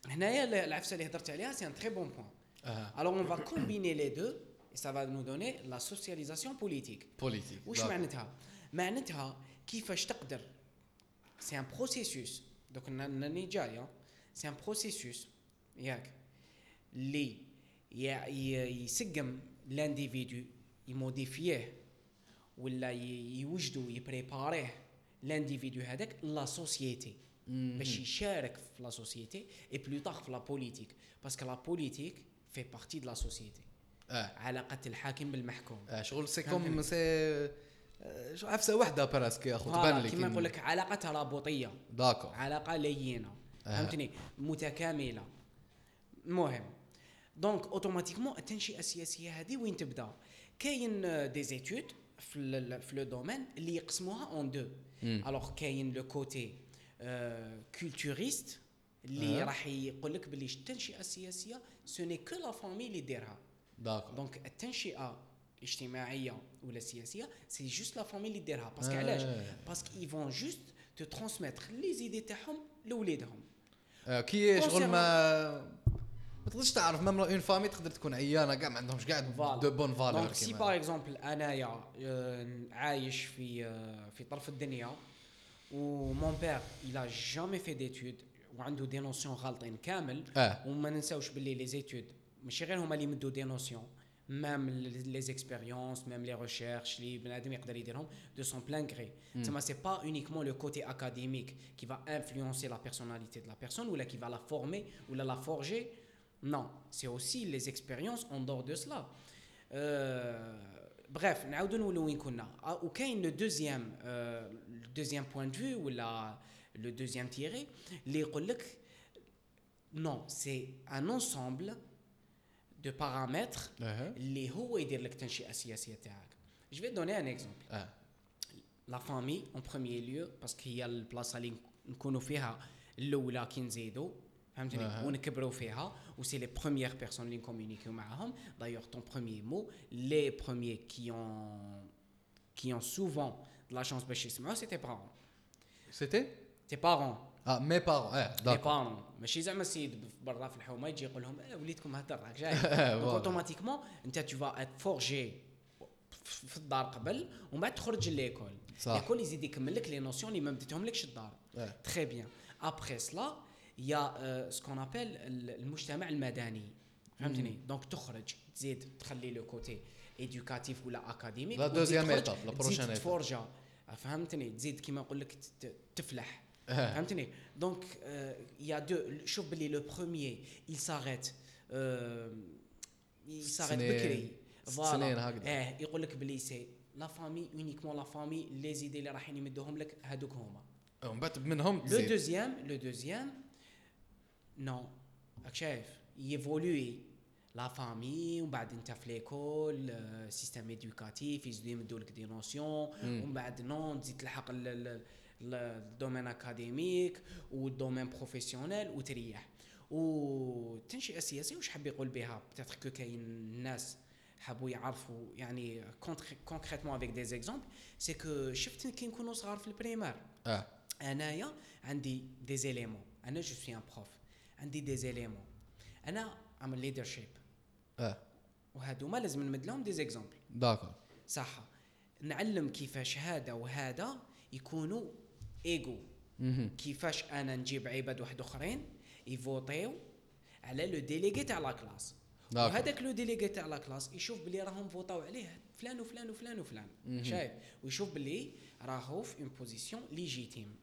A: هنايا العفسه اللي هضرت عليها c'est un très bon point
B: آه
A: Alors on va combiner les deux et ça va nous donner la socialisation politique.
B: politique
A: وش معناتها؟ معناتها كيفاش تقدر c'est un processus دوك راني جاية c'est un processus ياك اللي ي- ي- يسقم l'individu ي modifier ولا ي- يوجدوا ي préparer l'individu هذاك la société باش يشارك في la société et plus tard في la politique parce que la politique fait partie de la
B: société
A: آه. علاقة الحاكم بالمحكوم.
B: آه شغل
A: c'est.
B: comme si آه، شو عفسه وحدة براسك يا اخو تبان لي
A: كيما نقول لك علاقه ترابطيه
B: d'accord
A: علاقة لينة.
B: آه.
A: فهمتني؟ متكاملة. المهم donc automatiquement التنشئه السياسية هذه وين تبدأ؟ كاين des études في ال- في le domaine اللي يقسموها en deux alors كاين le côté culturaliste اللي. راح يقول لك باللي التنشئه السياسيه ce n'est que la famille اللي ديرها donc التنشئه الاجتماعيه ولا السياسيه c'est juste la famille اللي ديرها parce
B: que.
A: علاش parce qu'ils font juste tout transmettre les idées تاعهم لوليدهم
B: كي شغل ما ما تقدرش تعرف même une famille تقدر تكون عيانه كاع ما عندهمش كاع. de bonnes valeurs
A: donc c'est par exemple انايا عايش في في طرف الدنيا و mon père il a jamais fait d'études وعنده des notions غالطين كامل
B: آه
A: وما ننساوش باللي les études ماشي غير هما اللي يمدوا des notions même les expériences même les recherches اللي بنادم يقدر يديرهم de son plein gré تسمى c'est pas uniquement le côté académique qui va influencer la personnalité de la personne ولا qui va la former ولا la forger Non, c'est aussi les expériences en dehors de cela. Euh, bref, نعاودو نولو وين كنا آه، وكاين le deuxième le deuxième point de vue ولا le deuxième théorie اللي يقول لك non c'est un ensemble de paramètres
B: أها
A: اللي هو يدير لك التنشئه السياسيه تاعك je vais donner un exemple
B: آه
A: la famille en premier lieu parce que هي البلاصه اللي نكونوا فيها الاولى كي نزيدوا فهمتني
B: أها.
A: ونكبروا فيها و c'est les premières personnes اللي نكومونيكيو معاهم d'ailleurs ton premier mot les premiers qui ont qui ont souvent la chance باش يسمعوا c'est tes
B: parents
A: c'était tes
B: parents آه mes parents
A: آه
B: d'accord
A: parents ماشي زعما السيد برا في الحومه يجي يقول لهم آه وليدكم هدر راك جاي. donc automatiquement انت tu vas forger في الدار قبل ومن بعد تخرج l'école
B: صح.
A: l'école يزيد يكمل لك les notions اللي ما بديتهم لكش الدار
B: très
A: bien après cela y a ce qu'on appelle المجتمع المدني فهمتني donc تخرج تزيد تخلي le côté éducatif ولا académique
B: la la
A: تزيد
B: prochaine étape.
A: تفورجا فهمتني تزيد كيما نقول لك تفلح. فهمتني donc y a deux شوف باللي le il s'arrête il s'arrête
B: سنين-
A: بكري voilà.
B: سنين هكذا.
A: آه يقول لك بلي c'est la famille uniquement la famille les idées اللي رايحين يمدوهم لك هذوك هما
B: ومن بعد منهم le
A: deuxième le deuxième non راك شايف يفولوي la famille ومن بعد انت في l'école système éducatif يزيدو يمدوا لك des notions ومن بعد non تزيد تلحق ال- ال- ال domaine académique وال domaine professionnel وتريح والتنشئه السياسيه واش حاب يقول بها peut-être que كاين ناس حابوا يعرفوا يعني concrètement avec des exemples c'est que شفت كي نكونوا صغار في ال
B: primaire آه
A: انايا عندي des éléments أنا je suis un prof عندي des éléments أنا un leadership
B: آه
A: وهادوما لازم نمد لهم des exemples.
B: d'accord.
A: صح. نعلم كيفاش هذا وهذا يكونوا
B: égaux.
A: كيفاش أنا نجيب عباد واحد أخرين يفوتيو على le délégué تاع la
B: classe.
A: وهذاك le délégué تاع la classe يشوف بلي راهم فوتاو عليه فلان وفلان وفلان وفلان. شايف؟ ويشوف بلي راهو في une position légitime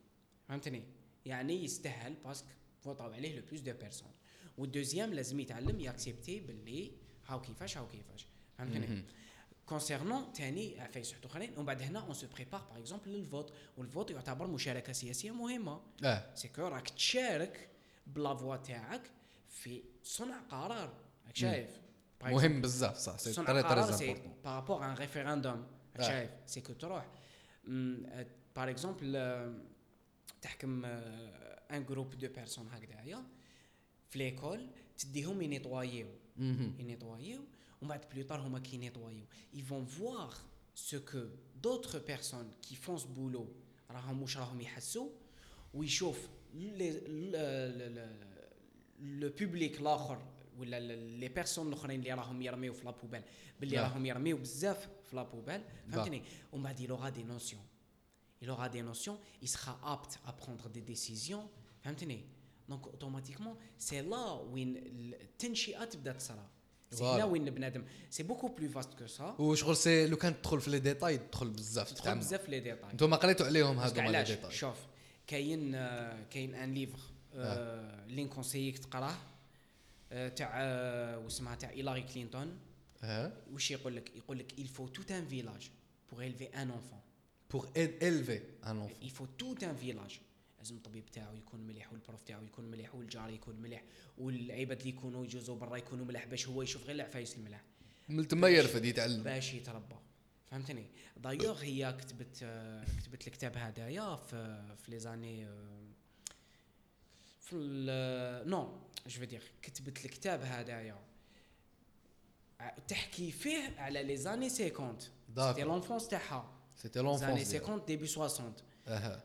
A: فهمتني؟ يعني يستاهل parce que فوتاو عليه le plus de personnes وال deuxième لازم يتعلم ي accepter باللي هاو كيفاش هاو كيفاش. فهمتني. concernant تاني واحد أخرين ومن بعد هنا on se prépare par exemple للفوت والفوت يعتبر مشاركة سياسية مهمة.
B: آه.
A: c'est que راك تشارك ب la voix تاعك في صنع قرار. راك شايف؟
B: مهم بزاف صح c'est
A: صنع
B: très
A: قرار
B: très
A: c'est
B: par
A: rapport un référendum
B: آه.
A: شايف؟ c'est que تروح par exemple تحكم un groupe de personnes هكذايا في l'école تديهم ينيطوايو
B: مهم.
A: ينيطوايو ومن بعد plus tard هما كي ينيطوايو ils vont voir ce que d'autres personnes qui font ce boulot راهم واش راهم يحسوا ويشوف le public الآخر ولا les personnes الاخرين اللي راهم يرميو في la poubelle باللي
B: نعم.
A: راهم يرميو بزاف في la poubelle فهمتني ومن بعد il aura des notions. Il aura des notions il sera apte à prendre des décisions. فهمتني donc automatiquement c'est là وين التنشئه تبدا تصرى
B: c'est
A: هنا وين بنادم c'est beaucoup plus vaste que ça
B: وشغل si لو كان تدخل في les détails تدخل بزاف
A: تدخل. بزاف les détails
B: أنتم قريتوا عليهم هذوما لي ديتاي
A: شوف كاين كاين un livre اللي نconseillيك تقراه تاع واسمها تاع هيلاري كلينتون واش يقول لك يقول لك il faut tout un village pour élever un enfant.
B: بوغ élever ان اونفون
A: il faut tout un village. لازم الطبيب تاعو يكون مليح وال prof تاعو يكون مليح والجار يكون مليح والعباد اللي يكونوا يجوزوا برا يكونوا مليح باش هو يشوف غير العفايس الملح
B: من تما يرفد يتعلم
A: باش يتربى. فهمتني؟ دايوغ هي كتبت كتبت الكتاب هذايا في في les années في nous je veux dire كتبت الكتاب هذايا تحكي فيه على لي زاني 50 سيتي لونفونس تاعها.
B: سيتي
A: زاني
B: لونفونس
A: 50 ديبي 60
B: أها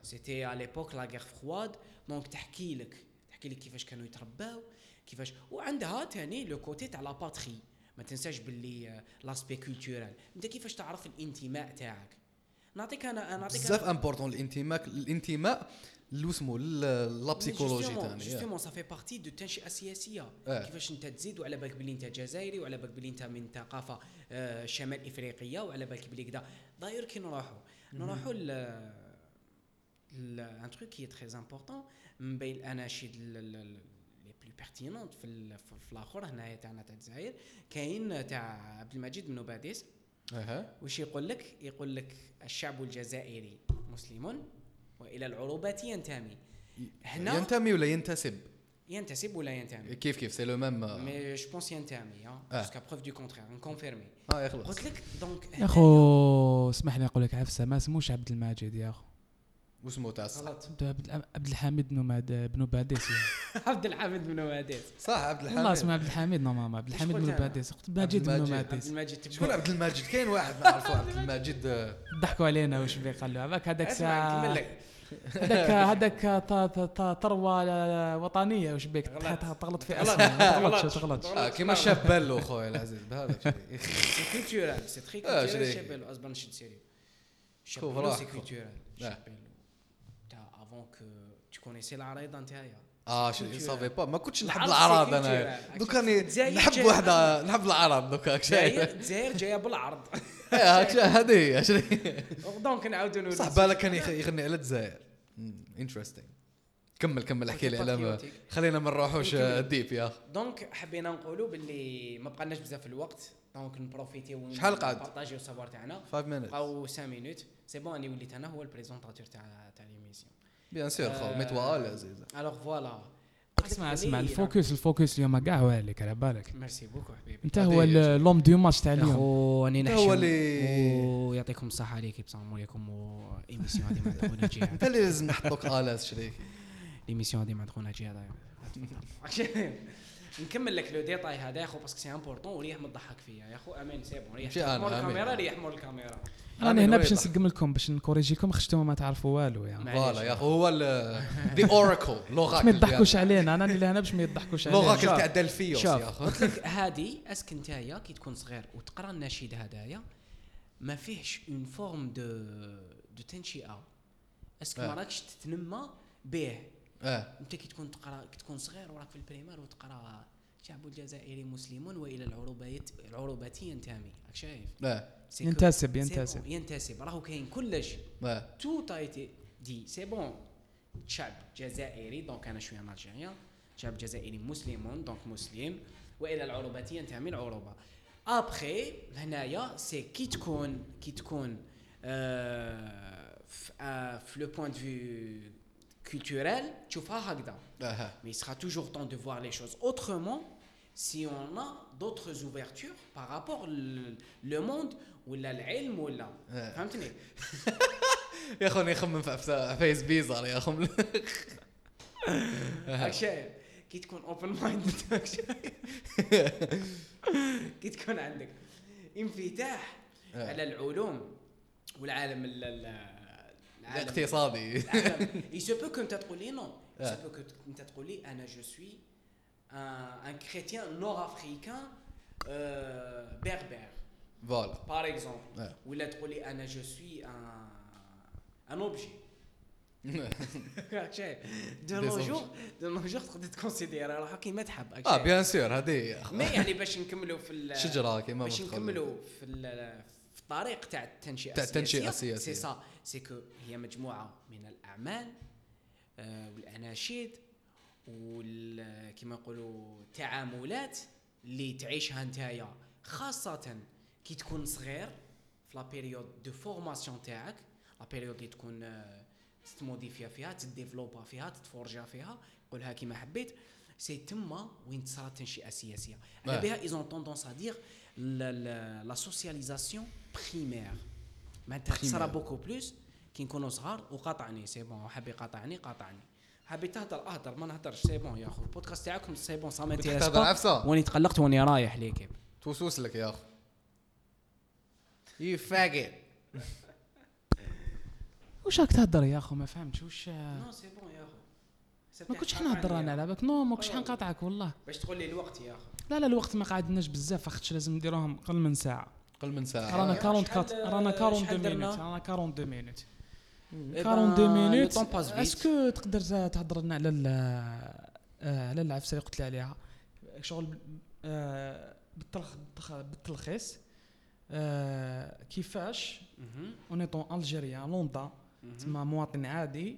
A: سيتي على ليبوك لا غير فرواد دونك تحكي لك تحكي لك كيفاش كانوا يترباو كيفاش وعندها تاني لو كوتي تاع لا باتري ما تنساش باللي لاسبي كولتورال أنت كيفاش تعرف الانتماء تاعك؟ نعطيك أنا نعطيك
B: بزاف امبورطون الانتماء الانتماء اسمه لا بسيكولوجي تاني
A: جوستومون سا في بارتي دو التنشئه السياسيه
B: آه.
A: كيفاش أنت تزيد وعلى بالك بلي أنت جزائري وعلى بالك بلي أنت من ثقافة آه، شمال افريقيا وعلى بالك بلي كذا داير كي نروحوا نروحوا ل ان تروك كي تري امبورطون من بين الاناشيد لي بلو بيرتينونت في في الآخر هنايا تاعنا تاع الجزائر. كاين تاع عبد المجيد بن باديس
B: أها.
A: واش يقول لك؟ يقول لك الشعب الجزائري مسلم وإلى العروبات ينتمي. هنا
B: ينتمي ولا ينتسب؟
A: ينتسب ولا ينتمي.
B: كيف كيف؟ سي لو ميم
A: مي جو بونس ينتمي. جوسكا بروف دو كونترير نكونفيرمي
B: آه يخلص.
A: قلت لك دونك
C: يا أخو اسمح لي نقول لك عفسة ما اسموش عبد المجيد يا أخو.
B: واسمه تاع الصح
A: غلط
C: عبد الحميد بن ماد- بن باديس.
A: عبد الحميد بن واديس
B: صح عبد
C: والله اسمه
B: الحميد
C: عبد الحميد نورمالمون عبد الحميد بن؟ باديس. قلت ماجد بن
B: المجيد شكون عبد المجيد كاين واحد نعرفه عبد المجيد آه،
C: ضحكوا علينا واش بيه قال له هذاك هذاك
A: لك.
C: هذاك هذاك ثروة وطنية. واش بيك تغلط في. اسمه ما
A: غلط.
C: تغلطش تغلطش.
B: آه كيما شابالو خويا العزيز. بهذا
A: كولتورال سي تري كولتورال
B: شري.
A: شابيلو أصبر نشد سيريو
B: راح.
A: سي كولتورال. افون كو تو كونيسي العريضه نتاعيا آه.
B: شي صافي با ما كنتش نحب
A: سي أنا.
B: دوك راني نحب وحده نحب العرب دوك
A: الجزائر جاية بالعرض
B: هذه هي.
A: دونك نعاودوا نولوا
B: صح بالك كان يغني على الجزائر انترستينغ كمل كمل احكي لي على. خلينا ما نروحوش. ديب يا اخ
A: دونك حبينا نقولوا باللي ما بقالناش بزاف الوقت دونك نبروفيتيو
B: شحال قعد؟
A: نبارطاجيو الصبر تاعنا
B: 5 minutes.
A: بقاو 5 مينوت سي بون اني وليت أنا هو البريزونطاتور تاع تاع ليميسيون
B: بيان سور خو ميتوا العزيز
A: الوغ فوالا
C: اسمع اسمع الفوكس الفوكس اليوم كاع هو عليك على بالك.
A: ميرسي بوكو حبيبي
C: انت هو لوم دو ماتش تاع اليوم.
A: راني
B: أنت
A: نحشم.
B: هو اللي-
A: ويعطيكم الصحة عليك بصام عليكم وإيميسيون هذه مع خونا جهاد *laughs*
B: أنت اللي لازم نحطوك الاز شريك *laughs*
A: ليميسيون هذه مع خونا جهاد *laughs* نكمل لك لو ديتاي هذا يا خو باسكو سي امبورطون وريح مضحك فيا يا خو أمان سي بون ريح مور. الكاميرا ريح مور الكاميرا.
C: راني هنا باش؟ نسقم لكم باش نكوريجيكم خشتوا ما تعرفوا والو يعني.
B: فوالا يا أخو هو ذا اوراكل لوغاكل
C: ما يضحكوش علينا. أنا اللي هنا باش ما يضحكوش علينا.
B: لوغاكل
A: شوف.
B: تاع دلفيوس يا أخو.
A: قلت لك هذه اسك نتايا كي تكون صغير وتقرأ النشيد هذايا ما فيهش اون فورم دو دو تنشئة. اسك ما
B: آه.
A: راكش تتنمى به.
B: آه.
A: أنت كي تكون تقرا كي تكون صغير وراك في البريمير وتقرأ شعب الجزائري مسلمون وإلى العروبات العروبة ينتمي. راك شايف؟ آه.
C: ينتسب- ينتسب.
A: ينتسب. راهو كاين كلش.
B: آه.
A: تو تايتي دي سي بون شعب جزائري دونك أنا شوية نيجيريان شعب جزائري مسلمون donc مسلم. وإلى العروبة ينتمي العروبة. après هنايا c'est كي تكون كي تكون آه في آه في le point de vue culturel تشوفها هكذا
B: آه
A: mais il sera toujours temps de voir les choses autrement si on a d'autres ouvertures par rapport le, le monde ولا العلم ولا
B: آه.
A: فهمتني
B: يا اخو أنا يخمم في أفتا- فيس بيزر يا اخو
A: راك *laughs* شايف كي تكون اوبن مايند *laughs* كي تكون عندك انفتاح
B: آه.
A: على العلوم والعالم ال- ال- العالم
B: الاقتصادي.
A: se peut que انت تقول لي
B: آه.
A: peut que انت تقول لي أنا suis un, un chrétien nord-africain euh, berbère.
B: فوالا
A: exemple.
B: آه.
A: ولا تقول لي أنا un un objet. راك شايف دو نو. جور دو نو جور تقدر تكونسيديري روحك كيما تحب آه.
B: بيان سور هذه اخو
A: مي يعني باش نكملوا في ال-
B: شجره كيما
A: باش. نكملوا في ال- في الطريق تاع التنشئه
B: تاع التنشئة السياسية.
A: سي سا سي كو هي مجموعة من الأعمال آه، والأناشيد وال كيما نقولوا التعاملات اللي تعيشها نتايا. خاصة كي تكون صغير في la période de formation تاعك la période اللي تكون آه، تتموديفيا فيها تديفلوبا فيها تتفورجا فيها قولها كيما حبيت c'est تما وين تصرى التنشئه السياسيه على. بها ils ont tendance à dire la socialisation primaire معناتها
B: Primaire.
A: beaucoup plus كي نكونوا صغار وقاطعني c'est bon حاب يقاطعني قاطعني. حبيت تهدر أهدر ما نهدرش c'est bon يا أخو. البودكاست تاعكم
B: c'est
A: bon
B: ça
A: m'intéresse
B: عفسة؟
A: وأني تقلقت وأني رايح l'équipe
B: توسوس لك يا أخو. يو فاقت
C: واش راك تهدر يا أخو؟ ما فهمتش. واش
A: non c'est bon يا أخو.
C: ما كنتش حنهضر أنا على بالك. non ما كنتش حنقاطعك والله.
A: باش تقول لي الوقت يا أخو.
C: لا لا الوقت ما قعدناش بزاف خاطش لازم نديروهم قل من ساعة.
B: قل من ساعة
C: رانا
A: شحال-
C: 44 رانا 42
A: شحال درنا؟
C: minutes رانا 42 minutes
A: إيه
C: 42
A: ben, minutes. Est-ce
C: que تقدر تهضر لنا على آه، على العفسة اللي قلت لي عليها شغل آه، بالتلخ بالتلخ- بالتلخيص آه، كيفاش
A: مهم.
C: En étant algérien
A: lambda.
C: تسمى مواطن عادي.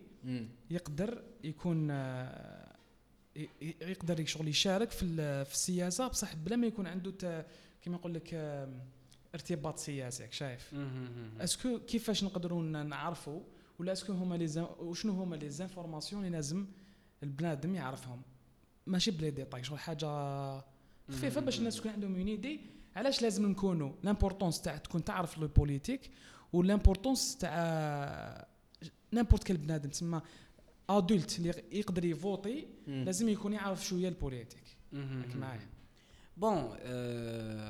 C: يقدر يكون يقدر شغل يشارك في ال- في السياسة بصح بلا ما يكون عنده كيما نقول لك آه، ارتباط سياسي شايف.
A: Est-ce
C: que كيفاش نقدروا نعرفوا ولا est-ce que هما les in- وشنو هما les informations اللي لازم البنادم يعرفهم؟ ماشي ب les détails شغل حاجة خفيفة باش الناس تكون عندهم une idée علاش لازم نكونوا l'importance تاع تكون تعرف le politique و l'importance تاع n'importe quel بنادم. تسمى adulte اللي يقدر يفوتي. لازم يكون يعرف شوية
A: ال
C: politique معايا.
A: Bon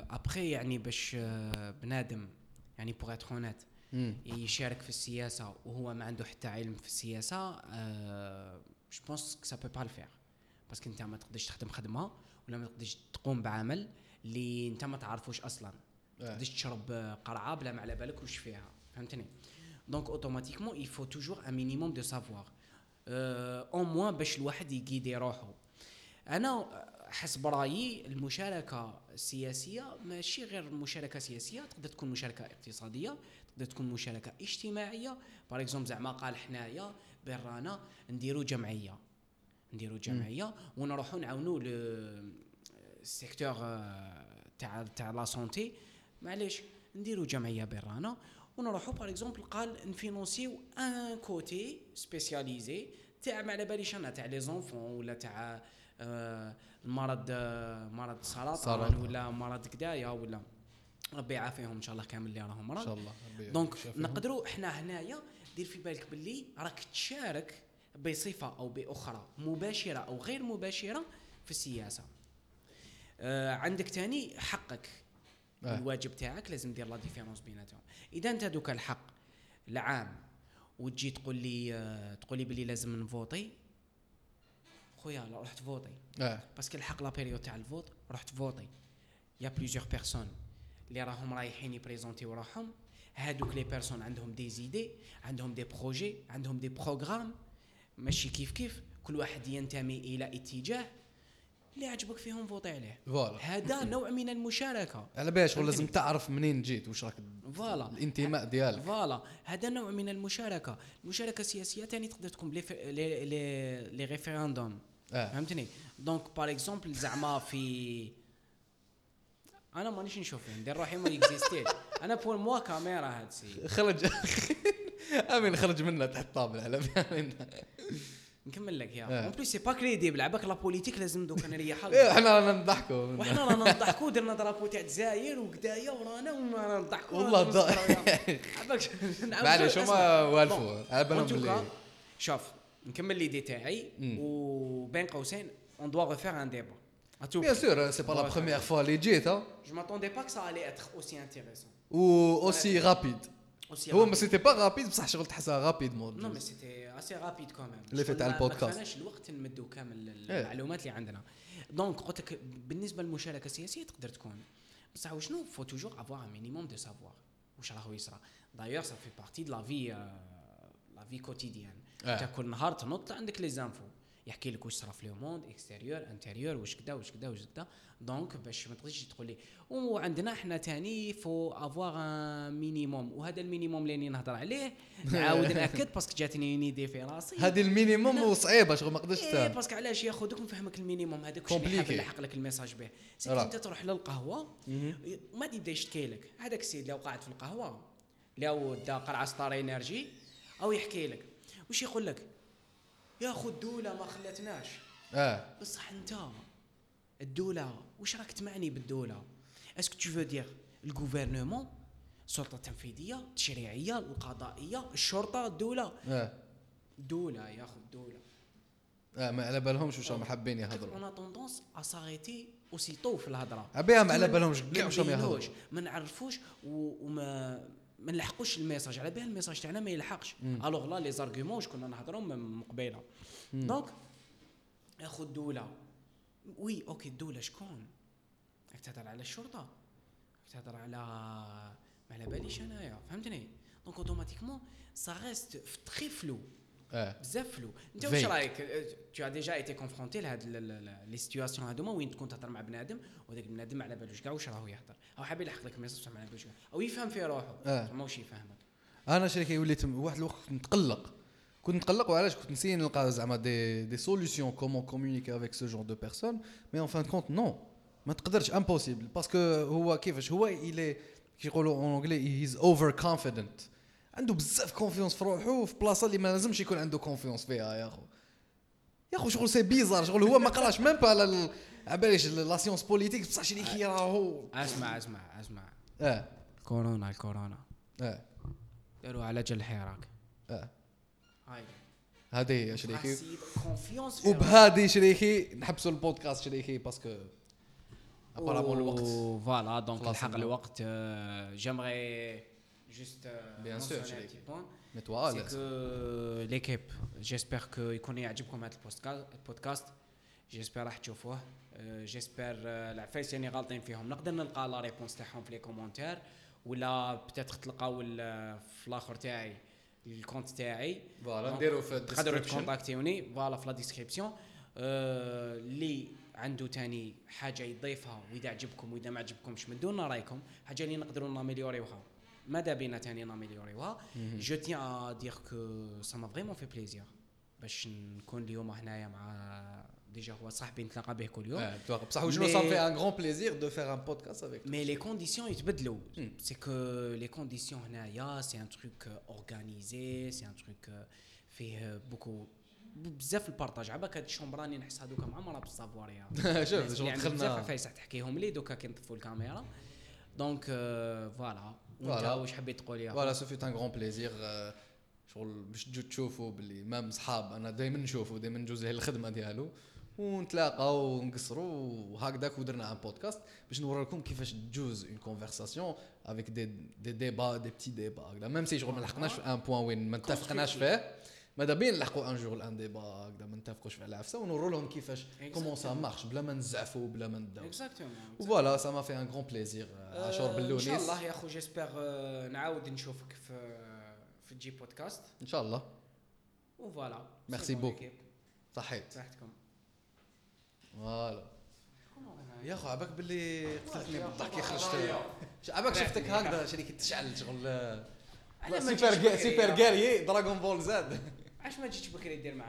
A: après يعني باش آه، بنادم يعني pour être honnête
B: même.
A: يشارك في السياسة وهو ما عنده حتى علم في السياسة je pense que ça peut pas le faire parce que انت ما تقدرش تخدم خدمة ولا ما تقدرش تقوم بعمل اللي انت ما تعرفوش أصلا.
B: آه.
A: تقدرش تشرب آه، قرعه بلا ما على بالك واش فيها. فهمتني؟ Donc automatiquement faut toujours un minimum de savoir. Au moins باش الواحد يقيدي روحه. أنا حسب رأيي المشاركة السياسيه ماشي غير مشاركة سياسية تقدر تكون مشاركة اقتصادية تقدر تكون مشاركة اجتماعية. Par exemple زعما قال حنايا بين رانا نديروا جمعية نديروا جمعيه ونروحوا نعاونوا ال secteur تاع تاع la santé معليش نديروا جمعية بين رانا ونروحوا par exemple قال نفينونسيو un côté spécialisé تاع ما على باليش أنا تاع les enfants ولا تاع آه، المرض آه، مرض سرطان
B: سرطان.
A: ولا مرض كدايا ولا ربي يعافيهم إن شاء الله كامل اللي راهم
B: إن
A: مرض
B: شاء الله donc.
A: نقدروا إحنا هنايا دير في بالك باللي راك تشارك بصفة أو بأخرى مباشرة أو غير مباشرة في السياسة آه عندك تاني حقك
B: آه.
A: الواجب تاعك لازم دير la différence بيناتهم إذا أنت دوك الحق العام وتجي تقول لي آه تقول لي بلي لازم نفوتي خويا لا رحت فوتي
B: آه
A: parce que الحق la période تاع ال vote رحت فوتي y a plusieurs personnes اللي راهم رايحين يبريزونتيو روحهم هادوك les personnes عندهم des idées عندهم des projets عندهم des programmes ماشي كيف كيف كل واحد ينتمي إلى اتجاه اللي عجبك فيهم فوتي عليه
B: voilà
A: هذا نوع من المشاركه
B: على بالك شغل
A: فهمتني؟
B: لازم تعرف منين جيت واش راك
A: Voilà
B: الانتماء ديالك
A: voilà هذا نوع من المشاركه المشاركه السياسيه ثاني تقدر تكون les les les
B: référendums
A: فهمتني دونك par exemple زعما في أنا مانيش نشوف ندير روحي ما يكزيستيش أنا pour moi كاميرا هاد السيد
B: خرج. *laughs* آمين خرج منا تحت الطابل على
A: نكمل لك يا. En plus c'est pas crédible عباك la politique لازم دوك نريحها *laughs*
B: إيه إحنا رانا نضحكوا.
A: وحنا رانا نضحكوا درنا drapeau تاع الجزائر وكدايا ورانا ورانا نضحكوا.
B: والله *laughs*
A: نعاود
B: معليش. هما والفوا. على بالهم
A: شوف. نكمل l'idée تاعي
B: même.
A: وبين قوسين on doit refaire un débat
B: bien sûr c'est pas la première fois اللي جيت ها
A: Je m'attendais pas que ça allait être aussi intéressant.
B: Aussi rapide
A: Aussi
B: هو
A: rapide.
B: Mais c'était Pas rapide بصح شغل تحسها rapide mode
A: Non mais c'était assez rapide quand même.
B: اللي فات على البودكاست.
A: ما الوقت نمدوا كامل. المعلومات اللي عندنا. Donc قلت لك بالنسبة للمشاركة السياسية تقدر تكون بصح وشنو faut toujours avoir un minimum de savoir واش راهو يصرى d'ailleurs ça fait partie de la vie la vie quotidienne
B: آه.
A: انت كل نهار تنط عندك les infos. يحكي لك واش صرا في le monde extérieur intérieur واش كدا واش كدا واش كدا. Donc باش ما تقدرش تقول لي وعندنا إحنا تاني faut avoir un minimum. وهذا ال minimum اللي نهضر عليه *laughs* نعاود ناكد parce que جاتني une idée في راسي.
B: هذه ال minimum وصعيبة شغل ما قدرتش
A: إيه
B: parce
A: que علاش ياخذك نفهمك ال minimum هذاك واش اللي. حاب نلحق لك ال message
B: به.
A: انت تروح للقهوة ما يبدا يشتكي لك. هذاك السيد لو قاعد في القهوة لو دا قرعة ستار انرجي أو يحكي لك. واش يقول لك؟ يا خو الدولة ما خلاتناش
B: آه.
A: بصح أنت الدولة واش راك تمعني بالدولة؟ est-ce que tu veux dire ال gouvernement السلطه التنفيذيه التشريعيه القضائية الشرطة الدولة؟
B: آه.
A: الدولة يا خو الدولة.
B: آه ما على بالهمش واش راهم حابين يهضروا
A: ont tendance à s'arrêter aussi tôt في الهضرة.
B: عبيها ما على بالهمش كاع واش راهم يهضروا
A: ما نعرفوش وما ما نلحقوش ال message. على بها ال message تاعنا ما يلحقش. alors là les arguments واش كنا نهضروا من قبيلة. donc ياخذ الدولة. oui OK الدولة شكون؟ راك تهضر على الشرطة. راك تهضر على ما على باليش أنايا. فهمتني؟ donc automatiquement ça reste très
B: flou
A: بزاف flou انت واش. رايك؟ tu as déjà été confronté لهاد les situations هادوما وين تكون تهضر مع بنادم وذاك البنادم ما على بالوش كاع واش راهو يهضر؟ أو حاب يلحق لك message ما على بالوش كاع. أو يفهم في روحه
B: آه.
A: ماهوش يفهمك
B: أنا شريكي وليت واحد الوقت نتقلق كنت نتقلق وعلاش؟ كنت نسيي نلقى زعما des des solutions comment communiquer avec ce genre de personnes mais en fin de compte non ما تقدرش impossible parce que هو كيفاش؟ هو الي كيقولوا en anglais he's overconfident عنده بزاف confiance في روحه في بلاصة اللي ما لازمش يكون عنده confiance فيها يا أخو. يا أخو شغل c'est bizarre شغل هو ما قراش même با على ال- عباليش la science politique بصح شريكي راهو
A: أسمع أسمع أسمع.
B: آه.
A: كورونا الكورونا.
B: آه.
A: داروا على جل حراك
B: آه.
A: هاي.
B: هذه هي شريكي. وبهذه شريكي نحبسوا البودكاست شريكي باسكو ابارامون الوقت
A: فوالا دونك الحق
B: الوقت.
A: الوقت جيمغي جوست
B: Bien sûr, شريكي.
A: C'est
B: نتوالا
A: que l'équipe, j'espère يكون يعجبكم هذا البودكاست j'espère راح تشوفوه j'espère العفايس اللي غالطين فيهم نقدر نلقى la réponse تاعهم في les commentaires ولا peut-être تلقاو في الآخر تاعي ال compte تاعي
B: voilà نديرو في
A: تقدروا تكونتاكتيوني voilà في la description اللي عنده تاني حاجة يضيفها وإذا عجبكم وإذا ما عجبكمش مدوا لنا رأيكم حاجة اللي نقدروا نأميليوريوها. ماذا بينا تاني ناميليوريوها je tiens à dire que ça m'a vraiment fait plaisir باش نكون اليوم هنايا مع ديجا هو صاحبي نتلاقى به كل يوم.
B: بصح وجنو
A: Mais-
B: سا في ان غران بليزير دو فير ان بودكاست افيك
A: مي لي كونديسيون يتبدلوا.
B: Hmm.
A: سي كو لي كونديسيون هنايا سي ان تروك اورغانيزي سي ان تروك فيه بوكو بزاف البارطاج. عباك هاد الشومبر راني نحس هذوك معمره بالسافواريا *laughs*
B: شوف
A: الناس
B: شغل
A: اللي عندهم بزاف
B: دخلنا
A: عفايس تحكيهم لي دوكا كي نطفوا الكاميرا. دونك آه، فوالا وانت. واش حبيت تقول يا
B: فوالا سو un grand plaisir شغل باش تجوا تشوفوا باللي même صحاب أنا دائما نشوفوا دائما نجوز له الخدمة ديالو ونتلاقاو ونقصروا وهكذاك ودرنا un podcast باش نوري لكم كيفاش تجوز une conversation avec des des débats des petits débats هكذا. même si شغل ما لحقناش في un point وين ما اتفقناش فيه. ماذا بين نلحقوا un jour un débat هكذا ما نتفقوش في العفسه ونوروا لهم كيفاش comment ça marche بلا ما نزعفوا بلا ما نداو
A: exactement
B: و voilà ça m'a fait un grand plaisir عاشور
A: ان
B: باللونيس.
A: شاء الله يا أخو جيسبر آه، نعاود نشوفك في في جي بودكاست.
B: إن شاء الله.
A: وفوالا.
B: Merci
A: سي بون
B: beaucoup.
A: l'équipe.
B: صحيت.
A: صحتكم.
B: فوالا. يا أخو عباك باللي قتلتني بالضحك يا خرجت. عباك شفتك هكذا شريك تشعل شغل سوبر سوبر. جاري دراغون بول زاد.
A: علاش ما جيتش بكري دير معاه؟